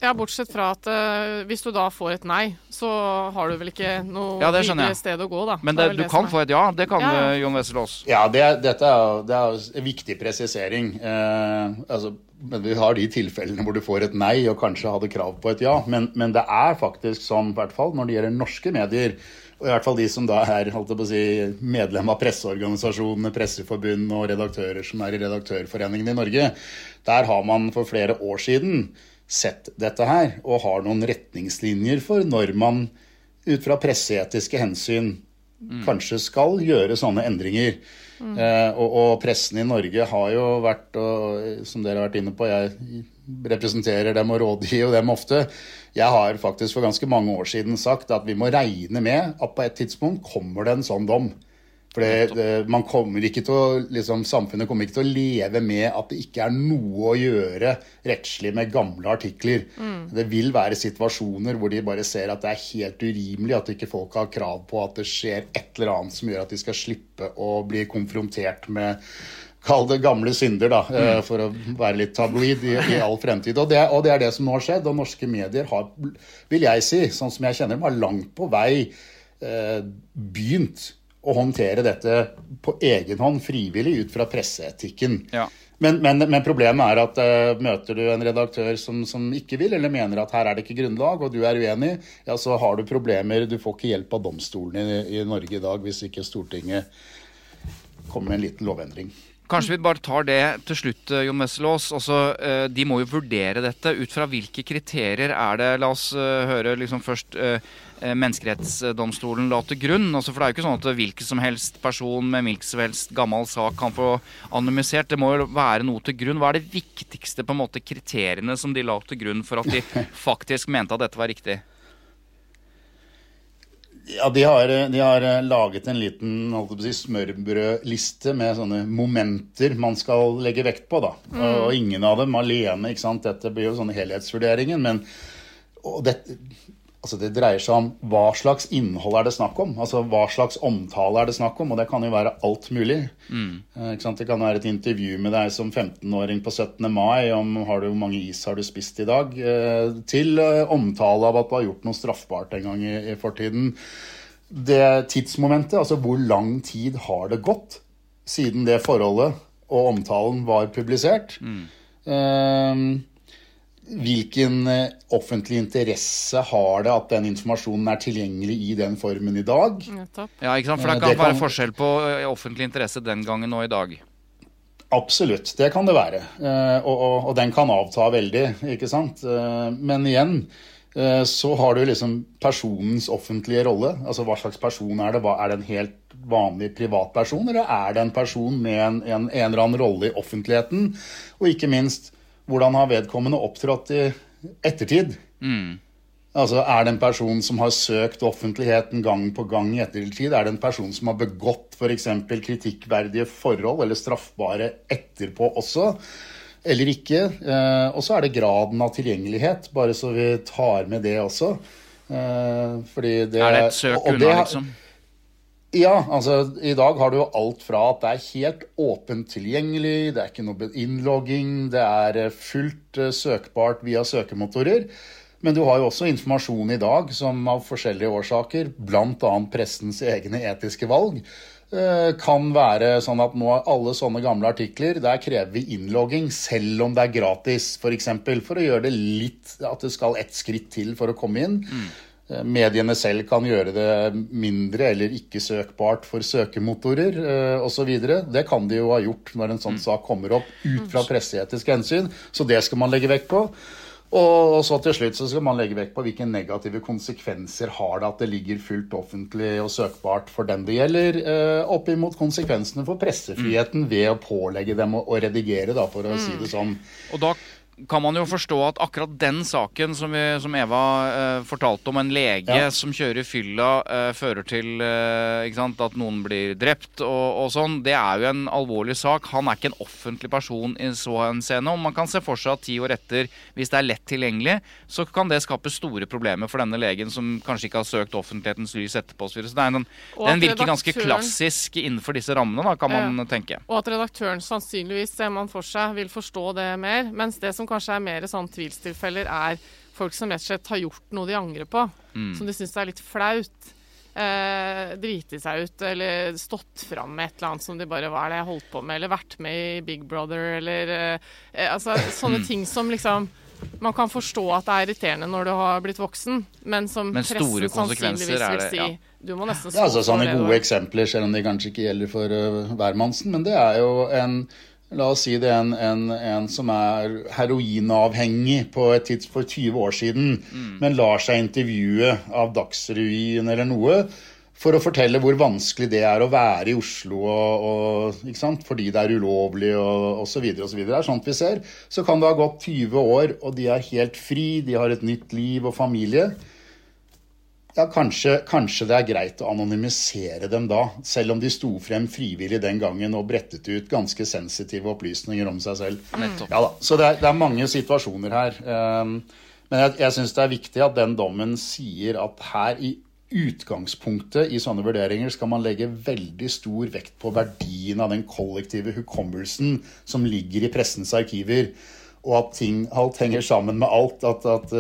Ja, bortsett fra at uh, hvis du da får et nei, så har du vel ikke noe Ja, videre jeg. sted å gå, da. Men Det det, du det kan få et ja. Det kan Ja, Uh, Jon Jon Aas. Ja, det, er- dette er, det er en viktig presisering. Uh, altså, men vi har de tilfellene hvor du får et nei og kanskje hadde krav på et ja. Men, men det er faktisk sånn, i hvert fall når det gjelder norske medier, og i hvert fall de som da er holdt på å si, medlem av presseorganisasjonene, presseforbund og redaktører som er i Redaktørforeningen i Norge, der har man for flere år siden sett dette her og har noen retningslinjer for når man ut fra presseetiske hensyn kanskje skal gjøre sånne endringer. Eh, og, og pressen i Norge har jo vært, og, som dere har vært inne på, jeg representerer dem og rådgir dem ofte. Jeg har faktisk for ganske mange år siden sagt at vi må regne med at på et tidspunkt kommer det en sånn dom. For det, det, man kommer ikke til å, liksom, Samfunnet kommer ikke til å leve med at det ikke er noe å gjøre rettslig med gamle artikler. Det vil være situasjoner hvor de bare ser at det er helt urimelig at ikke folk har krav på at det skjer et eller annet som gjør at de skal slippe å bli konfrontert med Kall det gamle synder, da, mm. for å være litt tabloid i, i all fremtid. Og det, og det er det som nå har skjedd. Og norske medier har, vil jeg si, sånn som jeg kjenner dem, har langt på vei eh, begynt å håndtere dette på egen hånd, frivillig, ut fra presseetikken. Ja. Men, men, men problemet er at uh, møter du en redaktør som, som ikke vil, eller mener at her er det ikke grunnlag, og du er uenig, ja, så har du problemer. Du får ikke hjelp av domstolene i, i Norge i dag hvis ikke Stortinget kommer med en liten lovendring. Kanskje vi bare tar det til slutt, eh, Jon Wesselås. Altså, eh, de må jo vurdere dette. Ut fra hvilke kriterier er det La oss høre liksom først Menneskerettsdomstolen la til grunn. Altså, for det er jo ikke sånn at hvilken som helst person med hvilken som helst gammel sak kan få anonymisert. Det må jo være noe til grunn. Hva er det viktigste på en måte kriteriene som de la til grunn for at de faktisk mente at dette var riktig? Ja, de har, de har eh, laget en liten si, smørbrødliste med sånne momenter man skal legge vekt på. da. Og, og ingen av dem alene. ikke sant? Dette blir jo sånn helhetsvurderingen. Men og det, altså det dreier seg om hva slags innhold er det snakk om. Altså hva slags omtale er det snakk om. Og det kan jo være alt mulig. Mm. sant? Det kan være et intervju med deg som 15-åring på 17. mai om har du, hvor mange is har du spist i dag, eh, til eh, omtale av at du har gjort noe straffbart en gang i, i fortiden. Det tidsmomentet, altså hvor lang tid har det gått siden det forholdet og omtalen var publisert? Eh, hvilken eh, offentlig interesse har det at den informasjonen er tilgjengelig i den formen i dag? Ja, ikke sant? For Eh, det kan det kan- være forskjell på eh, offentlig interesse den gangen og i dag. Absolutt, det kan det være. Eh, og, og, og den kan avta veldig, ikke sant. Eh, men igjen eh, så har du liksom personens offentlige rolle. Altså hva slags person er det? Er det en helt vanlig privatperson, eller er det en person med en, en, en eller annen rolle i offentligheten? Og ikke minst, hvordan har vedkommende opptrådt i ettertid? Altså, Er det en person som har søkt offentligheten gang på gang i ettertid? Er det en person som har begått f.eks. kritikkverdige forhold eller straffbare etterpå også? Eller ikke? Eh, og så er det graden av tilgjengelighet, bare så vi tar med det også. Eh, fordi det Er det et søk unna, liksom? Ja, altså i dag har du jo alt fra at det er helt åpent tilgjengelig, det er ikke noe innlogging, det er eh, fullt eh, søkbart via søkemotorer. Men du har jo også informasjon i dag som av forskjellige årsaker, bl.a. pressens egne etiske valg, eh, kan være sånn at nå alle sånne gamle artikler, der krever vi innlogging, selv om det er gratis, f.eks. For, eksempel, for å gjøre det litt At det skal ett skritt til for å komme inn. Eh, Mediene selv kan gjøre det mindre eller ikke søkbart for søkemotorer eh, osv. Det kan de jo ha gjort når en sånn sak kommer opp ut fra presseetiske hensyn. Så det skal man legge vekt på. Og så til slutt så skal man legge vekt på hvilke negative konsekvenser har det at det ligger fullt offentlig og søkbart for den det gjelder, oppimot opp imot konsekvensene for pressefriheten ved å pålegge dem å redigere, da, for å si det sånn. Og da kan man jo forstå at akkurat den saken som, vi, som Eva eh, fortalte om, en lege Ja. som kjører fylla, eh, fører til eh, sant, at noen blir drept og, og sånn, det er jo en alvorlig sak. Han er ikke en offentlig person i så henseende. Og man kan se for seg at ti år etter, hvis det er lett tilgjengelig, så kan det skape store problemer for denne legen som kanskje ikke har søkt offentlighetens lys etterpå. og Så, videre. det er en, Og den virker ganske klassisk innenfor disse rammene, da, kan man tenke. Og at redaktøren sannsynligvis, ser man for seg, vil forstå det mer. Mens det som kanskje er mer sånn tvilstilfeller, er folk som rett og slett har gjort noe de angrer på. Som de syns er litt flaut. Eh, driti seg ut eller stått fram med et eller annet som de bare Hva er det jeg holdt på med? Eller vært med i Big Brother, eller eh, eh, Altså sånne ting som liksom man kan forstå at det er irriterende når du har blitt voksen, men som Men store pressen sannsynligvis er vil det, si ja. Du må nesten Ja, altså stå for Sånne det gode eksempler, selv om de kanskje ikke gjelder for uh, hvermannsen. Men det er jo en La oss si det er en, en, en som er heroinavhengig på et tids for 20 år siden, men lar seg intervjue av Dagsrevyen eller noe for å fortelle hvor vanskelig det er å være i Oslo og, og, fordi det er ulovlig og osv. osv. Det er sånt vi ser. Så kan det ha gått 20 år, og de er helt fri, de har et nytt liv og familie. Ja, kanskje, kanskje det er greit å anonymisere dem da, selv om de sto frem frivillig den gangen og brettet ut ganske sensitive opplysninger om seg selv. Mm. Ja da, Så det er, det er mange situasjoner her. Um, men jeg, jeg syns det er viktig at den dommen sier at her i utgangspunktet i sånne vurderinger skal man legge veldig stor vekt på verdien av den kollektive hukommelsen som ligger i pressens arkiver, og at ting, alt henger sammen med alt. At, at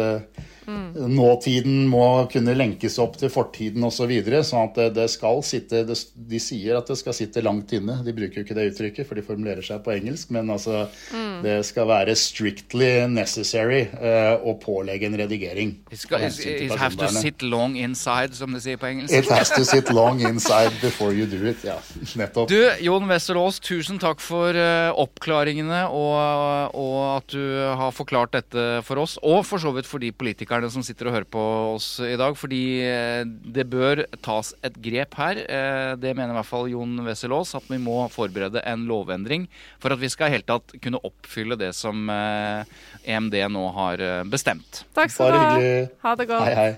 eh, nåtiden må kunne lenkes opp til fortiden osv. Så videre, sånn at det, det skal sitte det, De sier at det skal sitte langt inne. De bruker jo ikke det uttrykket, for de formulerer seg på engelsk. Men altså, det skal være strictly necessary uh, å pålegge en redigering. It, skal, av it, have to sit long inside, som de sier på engelsk. It has to sit long inside before you do it. Ja, nettopp. Du, Jon Westerås, tusen takk for uh, oppklaringene og, og at du har forklart dette for oss. Og for så vidt for de politikerne som sitter og hører på oss i dag. Fordi eh, det bør tas et grep her. Eh, det mener i hvert fall Jon Wesselås. At vi må forberede en lovendring for at vi skal helt tatt kunne oppfylle det som eh, EMD nå har bestemt. Takk skal du ha. Ha det godt. Hei, hei.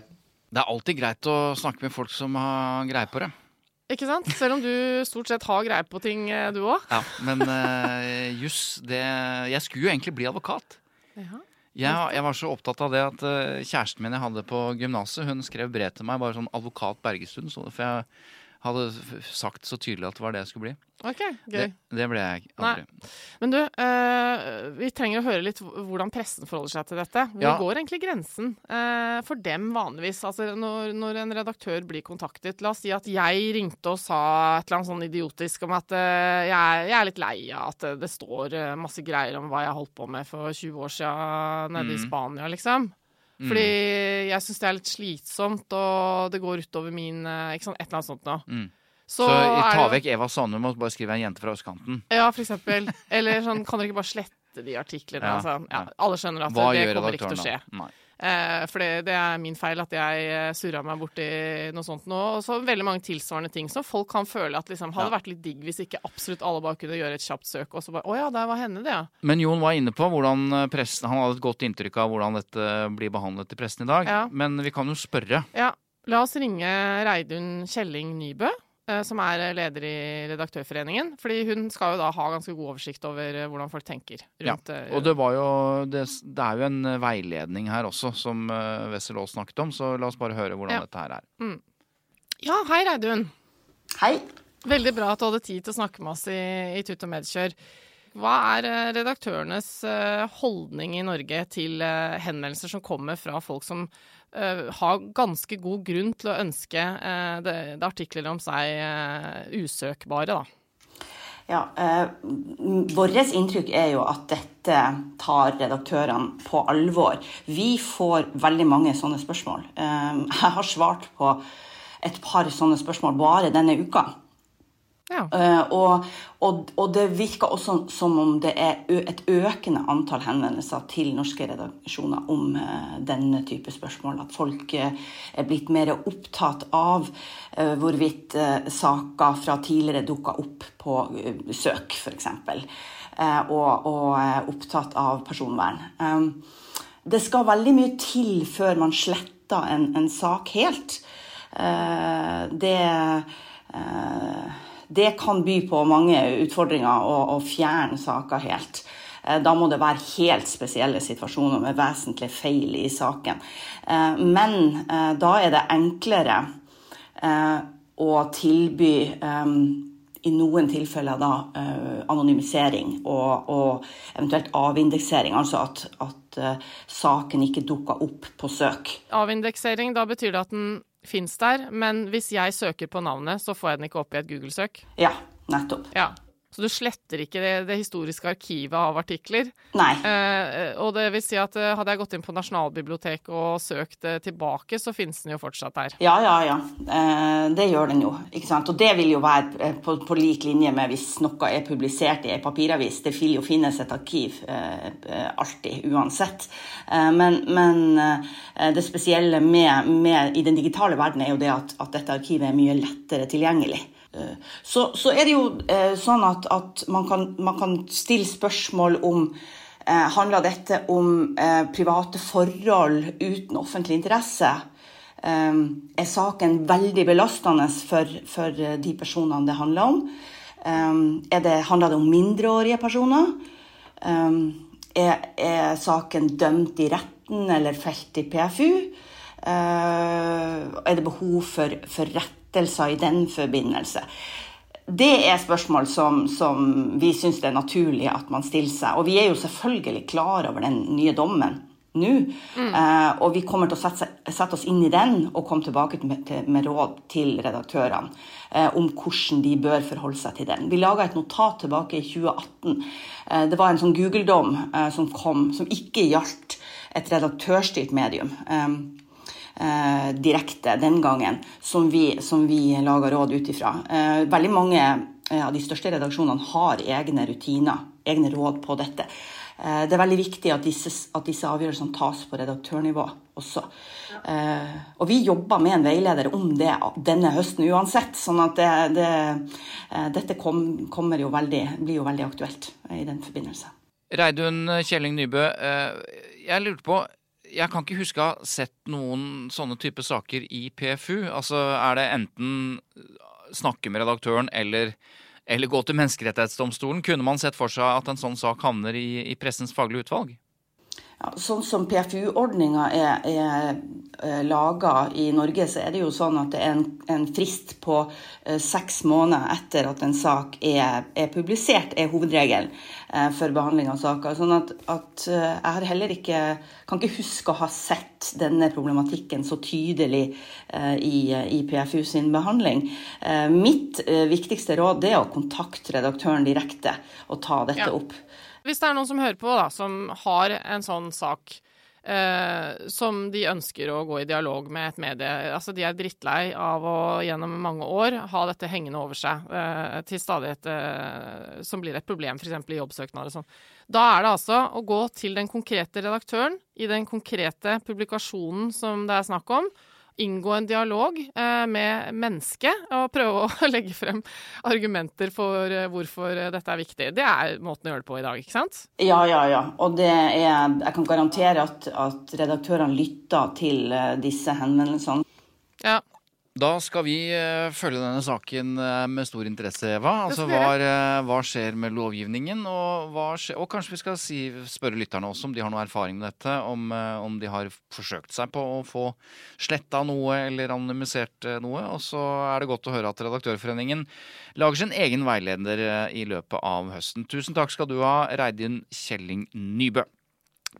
Det er alltid greit å snakke med folk som har greie på det. Ikke sant? Selv om du stort sett har greie på ting, du òg. Ja, men uh, juss, det Jeg skulle jo egentlig bli advokat. Ja. Jeg, jeg var så opptatt av det at eh, kjæresten min jeg hadde på gymnaset, hun skrev brev til meg bare sånn advokat Bergestuen, så, for jeg hadde sagt så tydelig at det var det jeg skulle bli. OK, gøy. Det, det ble jeg aldri. Men du, eh, vi trenger å høre litt hvordan pressen forholder seg til dette. Hvor Ja. går egentlig grensen eh, for dem vanligvis? Altså når, når en redaktør blir kontaktet La oss si at jeg ringte og sa et eller annet sånn idiotisk om at eh, jeg, er- jeg er litt lei av at det, står eh, masse greier om hva jeg holdt på med for 20 år siden nede i Mm. Spania, liksom. Fordi jeg syns det er litt slitsomt, og det går utover min eh, Ikke sant, et eller annet sånt noe. Mm. Så, Så, ta vekk Eva Sandum og bare skrive en jente fra østkanten. ja, for eksempel. Eller sånn, kan dere ikke bare slette de artiklene? Ja, altså, ja. Alle skjønner at Hva det kommer ikke til å skje. Nei. Eh, for det, det er min feil at jeg eh, surra meg borti noe sånt nå. Og så veldig mange tilsvarende ting som folk kan føle at liksom hadde vært litt digg hvis ikke absolutt alle bare kunne gjøre et kjapt søk, og så bare Å ja, der var henne, det, ja. Men Jon var inne på hvordan eh, pressen Han hadde et godt inntrykk av hvordan dette blir behandlet i pressen i dag. Ja. Men vi kan jo spørre. Ja, La oss ringe Reidun Kjelling Nybø, som er leder i Redaktørforeningen. Fordi hun skal jo da ha ganske god oversikt over eh, hvordan folk tenker Ja, rundt ja, og det var jo det, det er jo en eh, veiledning her også, som Wessel Aas snakket om, så la oss bare høre hvordan Ja. dette her er. Ja, hei Reidun. Hei. Veldig bra at du hadde tid til å snakke med oss i, i Tut og Medkjør. Hva er eh, redaktørenes eh, holdning i Norge til eh, henvendelser som kommer fra folk som eh, har ganske god grunn til å ønske uh, det, det artikler om seg eh, usøkbare, da? Ja, eh, Vårt inntrykk er jo at dette tar redaktørene på alvor. Vi får veldig mange sånne spørsmål. Eh, jeg har svart på et par sånne spørsmål bare denne uka. Ja. Eh, og, og, og det virker også som om det er et økende antall henvendelser til norske redaksjoner om eh, denne type spørsmål. At folk eh, er blitt mer opptatt av hvorvidt saker fra tidligere dukker opp på søk, f.eks. Og, og er opptatt av personvern. Det skal veldig mye til før man sletter en, en sak helt. Det det kan by på mange utfordringer å, å fjerne saker helt. Eh, Da må det være helt spesielle situasjoner med vesentlig feil i saken. Eh, Men eh, da er det enklere å tilby i noen tilfeller da anonymisering og, og eventuelt avindeksering. Altså at, at saken ikke dukker opp på søk. Avindeksering, da betyr det at den fins der, men hvis jeg søker på navnet, så får jeg den ikke opp i et Google-søk? Ja, nettopp. Ja. Så du sletter ikke det, det historiske arkivet av artikler? Nei. Eh, og det vil si at eh, hadde jeg gått inn på Nasjonalbiblioteket og søkt tilbake, så finnes den jo fortsatt der. Ja, ja, ja. Eh, det gjør den jo. ikke sant? Og det vil jo være eh, på, på lik linje med hvis noe er publisert i ei papiravis. Det vil jo finnes et arkiv eh, eh, alltid, uansett. Eh, men men eh, det spesielle med, med, i den digitale verden er jo det at, at dette arkivet er mye lettere tilgjengelig. Eh, Så, så er det jo eh, sånn at, at man, kan, man kan stille spørsmål om eh, Handler dette om eh, private forhold uten offentlig interesse? Eh, er saken veldig belastende for, for eh, de personene det handler om? Det, handler det om mindreårige personer? Er, er saken dømt i retten eller felt i PFU? Er det behov for, for rettelser i den forbindelse? Det er spørsmål som, som vi syns det er naturlig at man stiller seg. Og vi er jo selvfølgelig klar over den nye dommen nå. Eh, og vi kommer til å sette, sette oss inn i den og komme tilbake med, til, med råd til redaktørene uh, om hvordan de bør forholde seg til den. Vi laga et notat tilbake i 2018. Uh, det var en sånn Google-dom eh, som kom, som ikke gjaldt et redaktørstyrt medium. Eh, eh, direkte den gangen, som vi, som vi lager råd ut ifra. Eh, veldig mange eh, av de største redaksjonene har egne rutiner, egne råd på dette. Det er veldig viktig at disse, at disse avgjørelsene tas på redaktørnivå også. Og vi jobber med en veileder om det denne høsten uansett, sånn at det, det, dette kom, jo veldig, blir jo veldig aktuelt i den forbindelse. Reidun Kjelling Nybø, jeg lurte på Jeg kan ikke huske å ha sett noen sånne type saker i PFU. Altså, er det enten snakke med redaktøren eller, eller gå til Menneskerettighetsdomstolen? Kunne man sett for seg at en sånn sak havner i, i pressens faglige utvalg? Sånn som PFU-ordninga er, er, er laga i Norge, så er det jo sånn at det er en, en frist på eh, seks måneder etter at en sak er, er publisert, er hovedregelen eh, for behandling av saker. Sånn at, at eh, jeg har heller ikke kan ikke huske å ha sett denne problematikken så tydelig eh, i, i PFU sin behandling. Eh, mitt eh, viktigste råd er å kontakte redaktøren direkte og ta dette Ja. opp. Hvis det er noen som hører på, da, som har en sånn sak eh, som de ønsker å gå i dialog med et medie. Altså, de er drittlei av å gjennom mange år ha dette hengende over seg eh, til stadighet eh, som blir et problem, f.eks. i jobbsøknader og sånn. Da er det altså å gå til den konkrete redaktøren i den konkrete publikasjonen som det er snakk om, inngå en dialog eh, med mennesket og prøve å legge frem argumenter for eh, hvorfor eh, dette er viktig. Det er måten å gjøre det på i dag, ikke sant? Ja, ja, ja. Og det er Jeg kan garantere at, at redaktørene lytter til disse henvendelsene. Ja. Da skal vi eh, følge denne saken eh, med stor interesse, Eva. Altså, hva, eh, hva skjer med lovgivningen? Og, skjer, og kanskje vi skal si, spørre lytterne også om de har noe erfaring med dette. Om, om de har forsøkt seg på å få sletta noe eller anonymisert noe. Og så er det godt å høre at Redaktørforeningen lager sin egen veileder i løpet av høsten. Tusen takk skal du ha, Reidun Kjelling Nybø.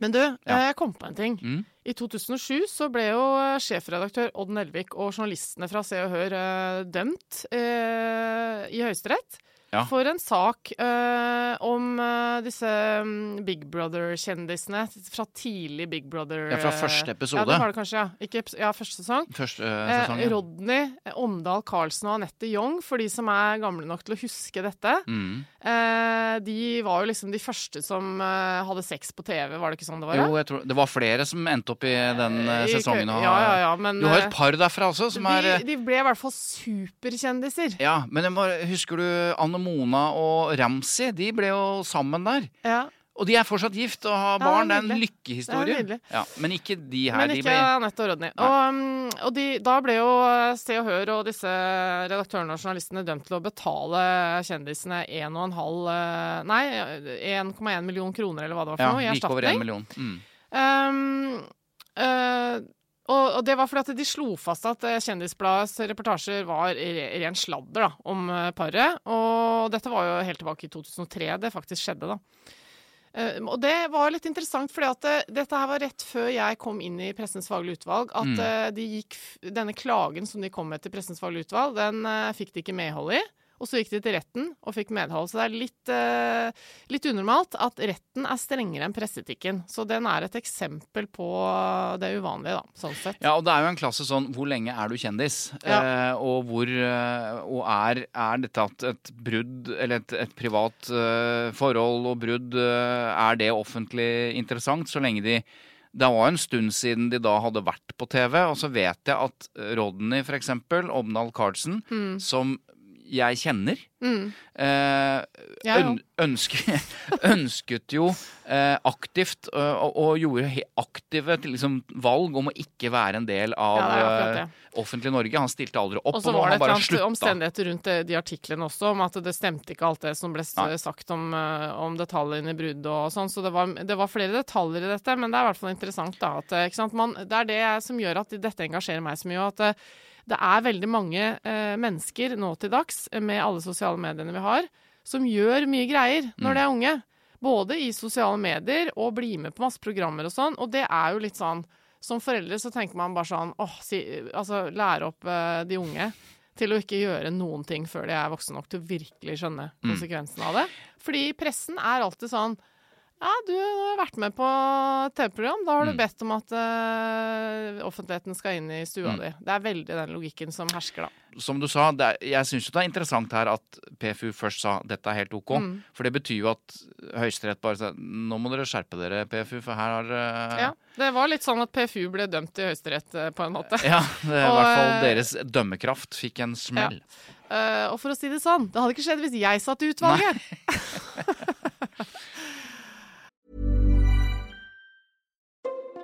Men du, eh, jeg kom på en ting. Mm. I 2007 så ble jo eh, sjefredaktør Odd Nelvik og journalistene fra Se og Hør eh, dømt eh, i Høyesterett. Ja. For en sak uh, om uh, disse mm, Big Brother-kjendisene fra tidlig Big Brother Ja, fra eh, første episode. Ja, det var det kanskje, ja. Ikke, ja, første sesong. Første eh, Eh, sesong. ja. Rodney, Omdal Karlsen og Anette Young, for de som er gamle nok til å huske dette. Mm. Eh, de var jo liksom de første som eh, hadde sex på TV, var det ikke sånn det var? Jo, jeg tror, det var flere som endte opp i den eh, sesongen. og- Ja, ja, ja, men Du har jo et par derfra også som er de, eh, de ble i hvert fall superkjendiser. Ja, men bare, husker du Anne Mona og Ramsi? De ble jo sammen der. Ja. Og de er fortsatt gift og har Ja, barn. Det er en lykkehistorie. Ja, men ikke de her. Men de ikke ble Anette og Rodney. Og, um, og de, da ble jo eh, Se og Hør og disse redaktørene og journalistene dømt til å betale kjendisene 1,5 eh, Nei, 1,1 million kroner, eller hva det var for ja, noe, i erstatning. like over 1 million. Mm. Um, eh, og, det var fordi at de slo fast at eh, Kjendisbladets reportasjer var ren sladder da, om eh, paret. Og dette var jo helt tilbake i 2003 det faktisk skjedde, da. Eh, og det var litt interessant, fordi at dette her var rett før jeg kom inn i Pressens faglige utvalg. At Mm. de gikk, denne klagen som de kom med til Pressens faglige utvalg, den fikk de ikke medhold i. Og så gikk de til retten og fikk medhold. Så det er litt, eh, litt unormalt at retten er strengere enn presseetikken. Så den er et eksempel på det uvanlige, da, sånn sett. Ja, og det er jo en klasse sånn Hvor lenge er du kjendis? Ja. Eh, og hvor eh, Og er, er dette at et brudd, eller et, et privat eh, forhold og brudd, eh, er det offentlig interessant så lenge de det var en stund siden de da hadde vært på TV, og så vet jeg at Rodney, eksempel, Omdal Carlsen, som jeg kjenner, Mm. eh, Ja, øn, ønske, ønsket jo eh, aktivt og, og gjorde aktive liksom, valg om å ikke være en del av Ja, eh, offentlig Norge. Han stilte aldri opp, Og så var det et eller omstendigheter rundt de artiklene også, om at det stemte ikke alt det som ble Nei. sagt om, om detaljene i bruddet og sånn. Så det var, det var flere detaljer i dette, men det er i hvert fall interessant da. At? Man, det er det som gjør at dette engasjerer meg så mye. at det er veldig mange eh, mennesker nå til dags, eh, med alle sosiale mediene vi har, som gjør mye greier når Mm. de er unge. Både i sosiale medier og blir med på masse programmer og sånn. Og det er jo litt sånn Som foreldre så tenker man bare sånn åh, si, altså lære opp eh, de unge til å ikke gjøre noen ting før de er voksne nok til å virkelig skjønne Mm. konsekvensen av det. Fordi pressen er alltid sånn ja, du har vært med på TV-program. Da har du Mm. bedt om at uh, offentligheten skal inn i stua Mm. di. Det er veldig den logikken som hersker, da. Som du sa, det er, jeg syns det er interessant her at PFU først sa dette er helt OK. Mm. For det betyr jo at Høyesterett bare sa nå må dere skjerpe dere, PFU, for her har uh... Ja, Det var litt sånn at PFU ble dømt i Høyesterett, uh, på en måte. Ja, det i hvert fall deres dømmekraft fikk en smell. Eh, og for å si det sånn, det hadde ikke skjedd hvis jeg satt i utvalget.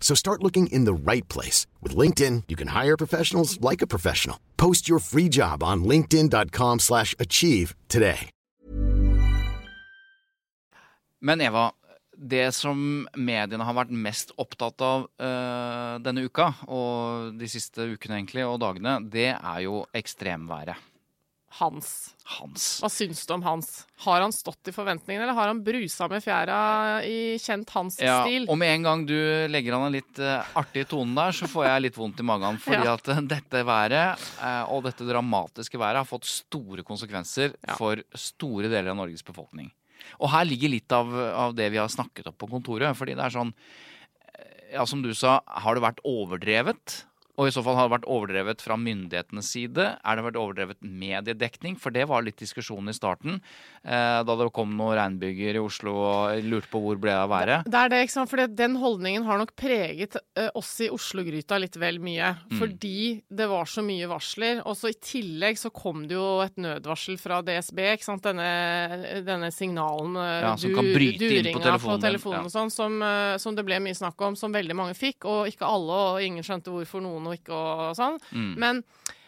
So start looking in the right place. With LinkedIn, you can hire professionals like a professional. Post your free job on linkedin.com slash achieve today. Men Eva, det som mediene har vært mest opptatt av uh, denne uka, og de siste ukene egentlig, og dagene, det er jo ekstremværet. Hans. Hans. Hva syns du om Hans? Har han stått i forventningene, eller har han brusa med fjæra i kjent Hans-stil? og med en gang du legger an en litt uh, artig tone der, så får jeg litt vondt i magen. Fordi Ja. at uh, dette været, uh, og dette dramatiske været, har fått store konsekvenser Ja. for store deler av Norges befolkning. Og her ligger litt av, av det vi har snakket opp på kontoret. Fordi det er sånn Ja, som du sa, har det vært overdrevet? Og i så fall har det vært overdrevet fra myndighetenes side? Er det vært overdrevet mediedekning? For det var litt diskusjon i starten, eh, da det kom noen regnbyger i Oslo og lurte på hvor ble det av været. Det er det, ikke sant? For den holdningen har nok preget eh, oss i Oslo-gryta litt vel mye. Mm. Fordi det var så mye varsler. Og så i tillegg så kom det jo et nødvarsel fra DSB, ikke sant. Denne, denne signalen, eh, Ja, som kan bryte inn på telefonen på telefonen ja. og sånn, som, eh, som det ble mye snakk om, som veldig mange fikk. Og ikke alle, og ingen skjønte hvorfor noen og ikke og sånn. Mm. Men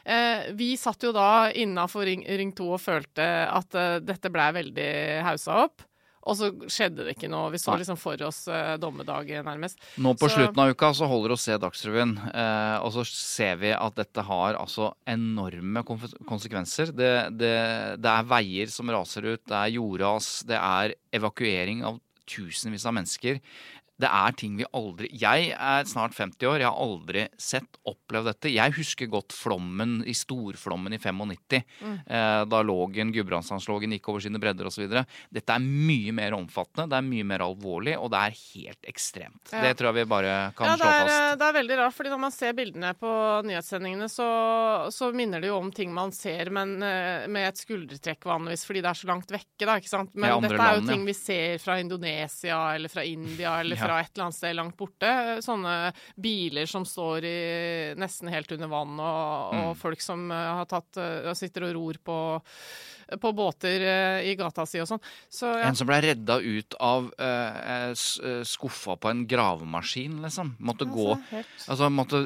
eh, vi satt jo da innafor ring, ring 2 og følte at eh, dette blei veldig haussa opp. Og så skjedde det ikke noe. Vi så liksom for oss eh, dommedag, nærmest. Nå på Så- slutten av uka så holder oss se Dagsrevyen, eh, og så ser vi at dette har altså enorme konsekvenser. Det, det, det er veier som raser ut, det er jordras, det er evakuering av tusenvis av mennesker. Det er ting vi aldri Jeg er snart 50 år, jeg har aldri sett, opplevd dette. Jeg husker godt flommen i storflommen i 95. Eh, da Lågen, Gudbrandsdalslågen gikk over sine bredder osv. Dette er mye mer omfattende, det er mye mer alvorlig, og det er helt ekstremt. Ja. Det tror jeg vi bare kan Ja, slå er, eh, fast. det er veldig rart, fordi når man ser bildene på nyhetssendingene, så, så minner det jo om ting man ser, men eh, med et skuldertrekk vanligvis, fordi det er så langt vekke, da, ikke sant. Men Ja, dette er jo land, ting vi ser fra Indonesia, eller fra India, eller Ja. Fra et eller annet sted langt borte. Sånne biler som står i, nesten helt under vann, og, Mm. folk som eh, har tatt, eh, sitter og ror på, på båter eh, i gata si og sånn. Så ja. En som ble redda ut av uh, skuffa på en gravemaskin, liksom. Måtte gå helt- Altså måtte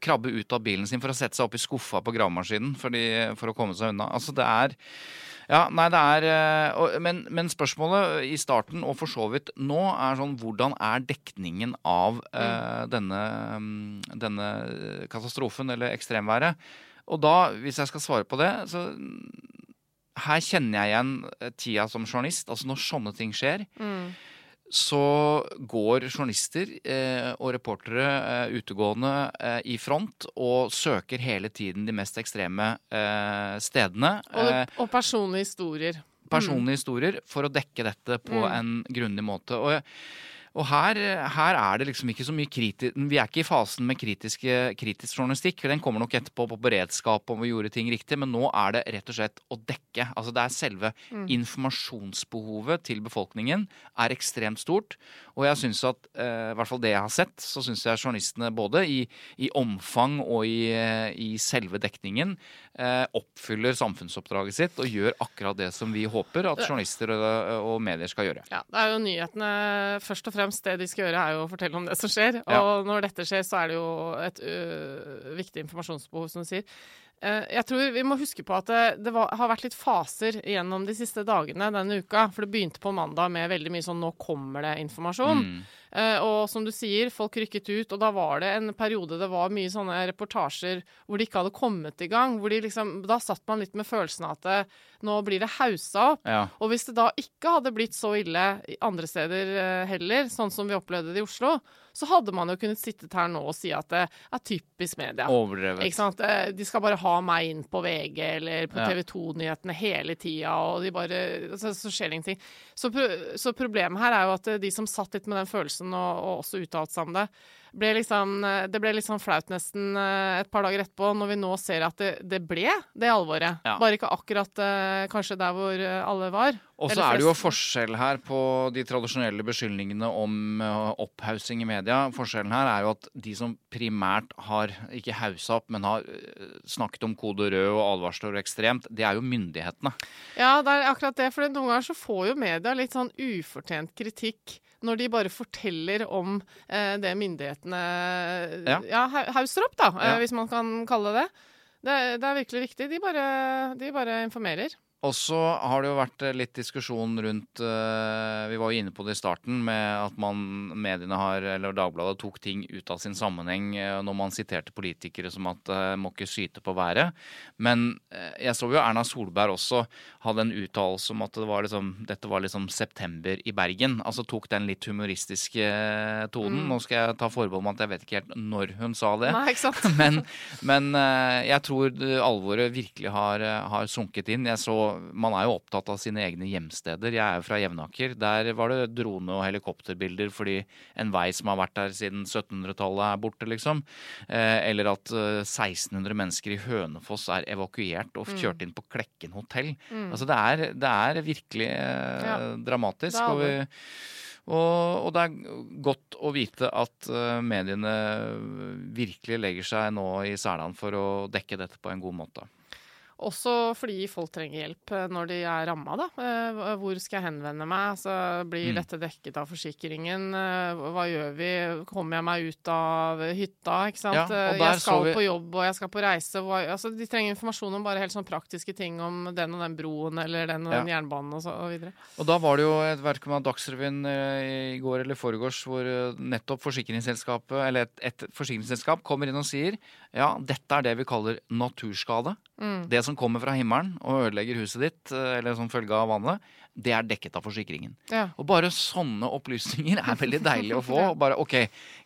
krabbe ut av bilen sin for å sette seg opp i skuffa på gravemaskinen fordi, for å komme seg unna. Altså det er ja, nei, det er eh, men, men spørsmålet i starten, og for så vidt nå, er sånn hvordan er dekningen av eh, denne, mm, denne katastrofen, eller ekstremværet? Og da, hvis jeg skal svare på det, så her kjenner jeg igjen tida som journalist. Altså når sånne ting skjer, Mm. Så går journalister eh, og reportere eh, utegående eh, i front og søker hele tiden de mest ekstreme eh, stedene. Og, og personlige historier. personlige historier for å dekke dette på Mm. en grundig måte. Og, og her, her er det liksom ikke så mye kritisk Vi er ikke i fasen med kritiske, kritisk journalistikk. Den kommer nok etterpå på beredskap om vi gjorde ting riktig, men nå er det rett og slett å dekke. Altså det er selve Mm. informasjonsbehovet til befolkningen er ekstremt stort. Og jeg synes at, eh, i hvert fall det jeg har sett, så syns jeg journalistene både i, i omfang og i, eh, i selve dekningen eh, oppfyller samfunnsoppdraget sitt og gjør akkurat det som vi håper at journalister og, og medier skal gjøre. Ja, det er jo nyhetene først og fremst. Det de skal gjøre, er jo å fortelle om det som skjer. Ja. Og når dette skjer, så er det jo et ø, viktig informasjonsbehov, som du sier. Eh, Jeg tror vi må huske på at det, det var, har vært litt faser gjennom de siste dagene denne uka. For det begynte på mandag med veldig mye sånn 'nå kommer det informasjon'. Mm. Eh, og som du sier, folk rykket ut, og da var det en periode det var mye sånne reportasjer hvor de ikke hadde kommet i gang. Hvor de liksom, da satt man litt med følelsen av at det, nå blir det haussa opp. Ja. Og hvis det da ikke hadde blitt så ille andre steder eh, heller, sånn som vi opplevde det i Oslo, så hadde man jo kunnet sittet her nå og si at det er typisk media. Overdrevet. Eh, De skal bare ha meg inn på VG eller på TV 2-nyhetene hele tida, og de bare så, så skjer ingenting. Så, så problemet her er jo at eh, de som satt litt med den følelsen, og, og også uttalte seg om det, ble liksom, eh, det ble litt sånn flaut nesten eh, et par dager etterpå, når vi nå ser at det, det ble det alvoret. Ja. Bare ikke akkurat eh, kanskje der hvor alle var. Og så er det jo forskjell her på de tradisjonelle beskyldningene om opphaussing i media. Forskjellen her er jo at de som primært har ikke haussa opp, men har snakket om kode rød og advarsler og ekstremt, det er jo myndighetene. Ja, det er akkurat det. For noen ganger så får jo media litt sånn ufortjent kritikk når de bare forteller om eh, det myndighetene Ja. ja. hauser opp, da, eh, Ja. hvis man kan kalle det det. Det, det er virkelig viktig. De bare, de bare informerer. Og så har det jo vært eh, litt diskusjon rundt eh, Vi var jo inne på det i starten med at man, mediene har, eller Dagbladet tok ting ut av sin sammenheng eh, når man siterte politikere som at må ikke syte på været. Men jeg så jo Erna Solberg også hadde en uttalelse om at det var liksom, dette var liksom september i Bergen. Altså tok den litt humoristiske tonen. tonen. Nå skal jeg ta forbehold om at jeg vet ikke helt når hun sa det. Nei, ikke sant? Men, men jeg tror alvoret virkelig har, har sunket inn. Jeg så, Man er jo opptatt av sine egne hjemsteder. Jeg er jo fra Jevnaker. Der var det drone- og helikopterbilder fordi en vei som har vært der siden 1700-tallet er borte, liksom. Eh, eller at eh, 1600 mennesker i Hønefoss er evakuert og kjørt inn på Klekken hotell. Altså det er, det er virkelig eh, Ja, dramatisk. og vi, og, og det er godt å vite at uh, mediene virkelig legger seg nå i selene for å dekke dette på en god måte. Også fordi folk trenger hjelp eh, når de er ramma, da. Eh, Hvor skal jeg henvende meg? Altså, blir Mm. dette dekket av forsikringen? Eh, Hva gjør vi? Kommer jeg meg ut av hytta? Ikke sant? Ja, jeg skal vi- på jobb, og jeg skal på reise. Altså, de trenger informasjon om bare helt sånn praktiske ting om den og den broen eller den og den jernbanen og så og videre. Og da var det jo et verk med Dagsrevyen i går eller foregårs hvor nettopp forsikringsselskapet, eller et, et forsikringsselskap kommer inn og sier ja, dette er det vi kaller naturskade. Mm. Det som kommer fra himmelen og ødelegger huset ditt, eh, eller som følge av vannet, det er dekket av forsikringen. Ja. Og bare sånne opplysninger er veldig deilig å få. Bare ok,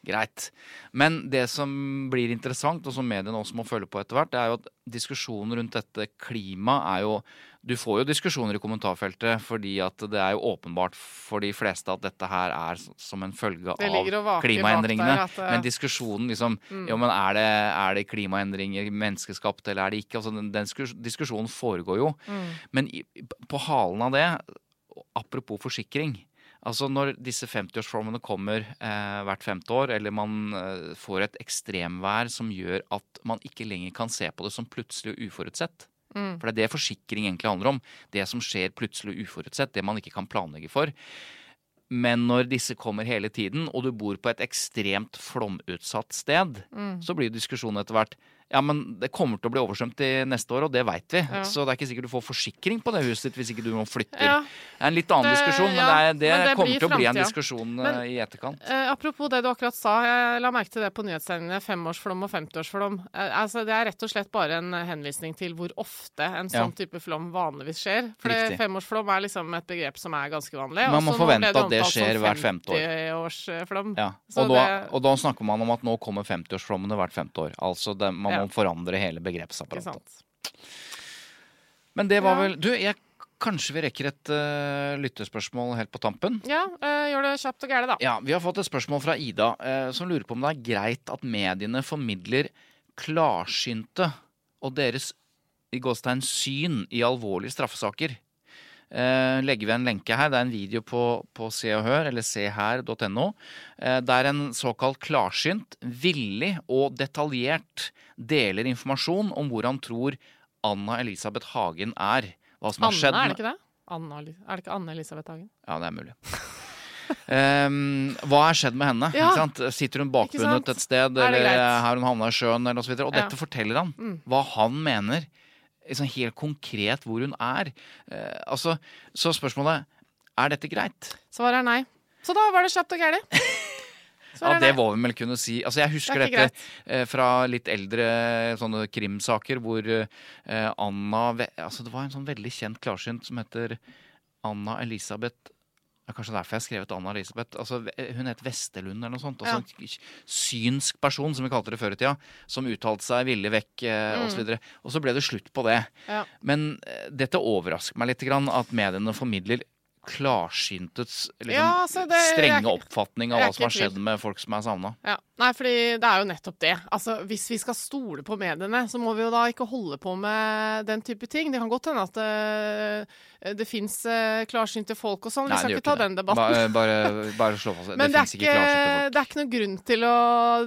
greit. Men det som blir interessant, og som mediene også må følge på etter hvert, det er jo at diskusjonen rundt dette klimaet er jo Du får jo diskusjoner i kommentarfeltet fordi at det er jo åpenbart for de fleste at dette her er som en følge av klimaendringene. at, eh, Men diskusjonen liksom Jo, men er det, er det klimaendringer menneskeskapt eller er det ikke? Altså, den, den diskusjonen foregår jo. Men i, på halen av det, apropos forsikring Altså Når disse 50-årsformene kommer eh, hvert femte år, eller man eh, får et ekstremvær som gjør at man ikke lenger kan se på det som plutselig og uforutsett. For det er det forsikring egentlig handler om. Det som skjer plutselig uforutsett, det man ikke kan planlegge for. Men når disse kommer hele tiden, og du bor på et ekstremt flomutsatt sted, så blir jo diskusjonen etter hvert ja, men det kommer til å bli oversvømt i neste år, og det veit vi. Ja. Så det er ikke sikkert du får forsikring på det huset ditt hvis ikke du nå flytter. Ja. Det er en litt annen Det- diskusjon, men det, er, det, men det kommer til å bli en diskusjon Men- eh, i etterkant. Eh, apropos det du akkurat sa, jeg la merke til det på nyhetssendingene. Femårsflom og femtiårsflom. Eh, altså, det er rett og slett bare en henvisning til hvor ofte en Ja. sånn type flom vanligvis skjer. For femårsflom er liksom et begrep som er ganske vanlig. Man må forvente at det skjer hvert femte år. 50-årsflom. Ja. Og, da, og da snakker man om at nå kommer 50-årsflommene hvert femte år. Altså det, man Ja. må forandre hele begrepsapparatet. Men det var vel Du, jeg, kanskje vi rekker et uh, lyttespørsmål helt på tampen? Ja, eh, gjør det kjapt og gærent, da. Ja, Vi har fått et spørsmål fra Ida, uh, som lurer på om det er greit at mediene formidler klarsynte og deres i Gåstein syn i alvorlige straffesaker. Eh, legger vi en lenke her. Det er en video på, på Se og Hør, eller seher.no, eh, der en såkalt klarsynt, villig og detaljert deler informasjon om hvor han tror Anna Elisabeth Hagen er. Hva som har skjedd. skjedd er det ikke det? Anna, er det ikke Anne Elisabeth Hagen? ja, det er mulig. Um, hva er skjedd med henne? Ja. Sitter hun bakbundet et sted, Er eller har hun havna i sjøen, eller osv.? Og Ja. dette forteller han. Mm. Hva han mener. Liksom helt konkret hvor hun er. Eh, altså, så spørsmålet er dette greit? Svaret er nei. Så da var det kjapt og gærent. Ja, det må vi vel kunne si. Altså, jeg husker Det dette eh, fra litt eldre sånne krimsaker hvor eh, Anna Altså, det var en sånn veldig kjent klarsynt som heter Anna Elisabeth det er kanskje derfor jeg har skrevet Anna Elisabeth. Altså, hun het Vestelund eller noe sånt. Altså, En synsk person, som vi kalte det før i tida. Som uttalte seg villig vekk eh, Mm. og så videre. Og så ble det slutt på det. Ja. Men eh, dette overrasker meg litt grann, at mediene formidler klarsyntets liksom, Ja, altså, det- strenge ikke- oppfatning av hva som har skjedd med folk som er savna. Ja. Nei, fordi det er jo nettopp det. Altså, Hvis vi skal stole på mediene, så må vi jo da ikke holde på med den type ting. Det kan godt hende at det, det fins uh, klarsynte folk og sånn. Vi skal ikke ta det. den debatten. Bare, bare, bare slå fast. Men Det det ikke, ikke det er ikke noen grunn til å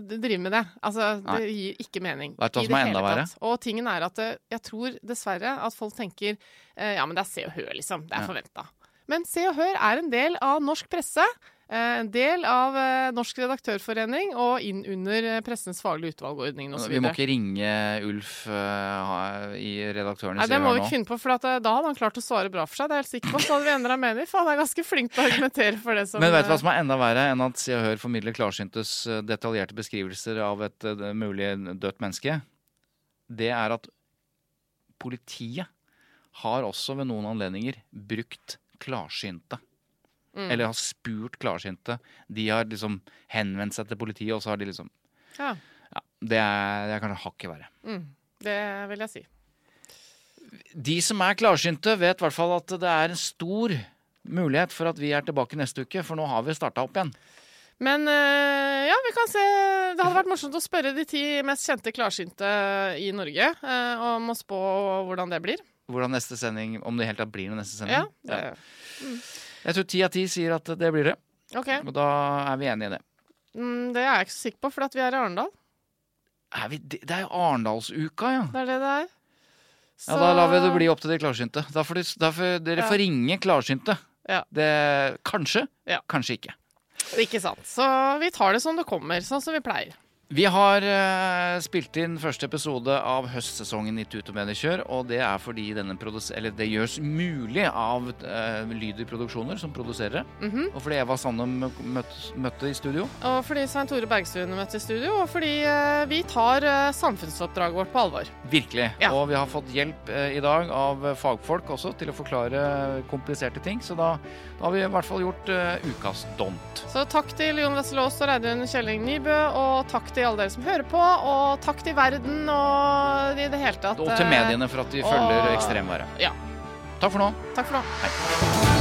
drive med det. Altså, Nei. Det gir ikke mening. Vet du hva som er enda verre? Og tingen er at eh, jeg tror dessverre at folk tenker eh, ja, men det er Se og Hør, liksom. Det er Ja. forventa. Men Se og Hør er en del av norsk presse. eh, En del av eh, Norsk redaktørforening og inn under eh, Pressens faglige utvalgordning osv. Vi må ikke ringe Ulf uh, i redaktøren Nei, Det må vi ikke finne på, for da hadde han klart å svare bra for seg. Det er helt sikker på. Så hadde vi endra mening. For han er ganske flink til å argumentere for det som Men vet du hva som er enda verre enn at Se og Hør formidler klarsyntes detaljerte beskrivelser av et mulig dødt menneske? Det er at politiet har også ved noen anledninger brukt klarsynte. Mm. Eller har spurt klarsynte. De har liksom henvendt seg til politiet, og så har de liksom Ja, Ja, det er, det er kanskje hakket verre. mm, det vil jeg si. De som er klarsynte, vet i hvert fall at det er en stor mulighet for at vi er tilbake neste uke, for nå har vi starta opp igjen. Men eh, ja, vi kan se. Det hadde vært morsomt å spørre de ti mest kjente klarsynte i Norge eh, om å spå hvordan det blir. Hvordan neste sending, Om det helt tatt blir noen neste sending. Ja, det, Jeg tror ti av ti sier at det blir det. OK. Og da er vi enige i det. Mm, det er jeg ikke så sikker på, for at vi er i Arendal. Er vi, det er jo Arendalsuka, ja. Det er det det er. Ja, Da lar vi det bli opp til de klarsynte. Da får, de, da får dere Ja. får ringe klarsynte. Ja. Det, kanskje, Ja. kanskje ikke. Ikke sant. Så vi tar det som det kommer, sånn som vi pleier. Vi har eh, spilt inn første episode av høstsesongen i Tut og Mediekjør, og det er fordi denne eller det gjøres mulig av uh, Lyder Produksjoner, som produserer det. Mhm. Og fordi Eva Sandum møtte, møtte i studio. Og fordi Svein Tore Bergstuen møtte i studio, og fordi uh, vi tar uh, samfunnsoppdraget vårt på alvor. Virkelig. Ja. Og vi har fått hjelp eh, i dag av eh, fagfolk også til å forklare kompliserte ting, så da, da har vi i hvert fall gjort eh, ukas dont. Så takk til Jon Wessel Aas og Reidun Kjelling Nybø, og takk til alle dere som hører på, og takk til verden og i det hele tatt. Og til eh, mediene for at de følger og- ekstremværet. Ja. Takk for nå. Takk for nå.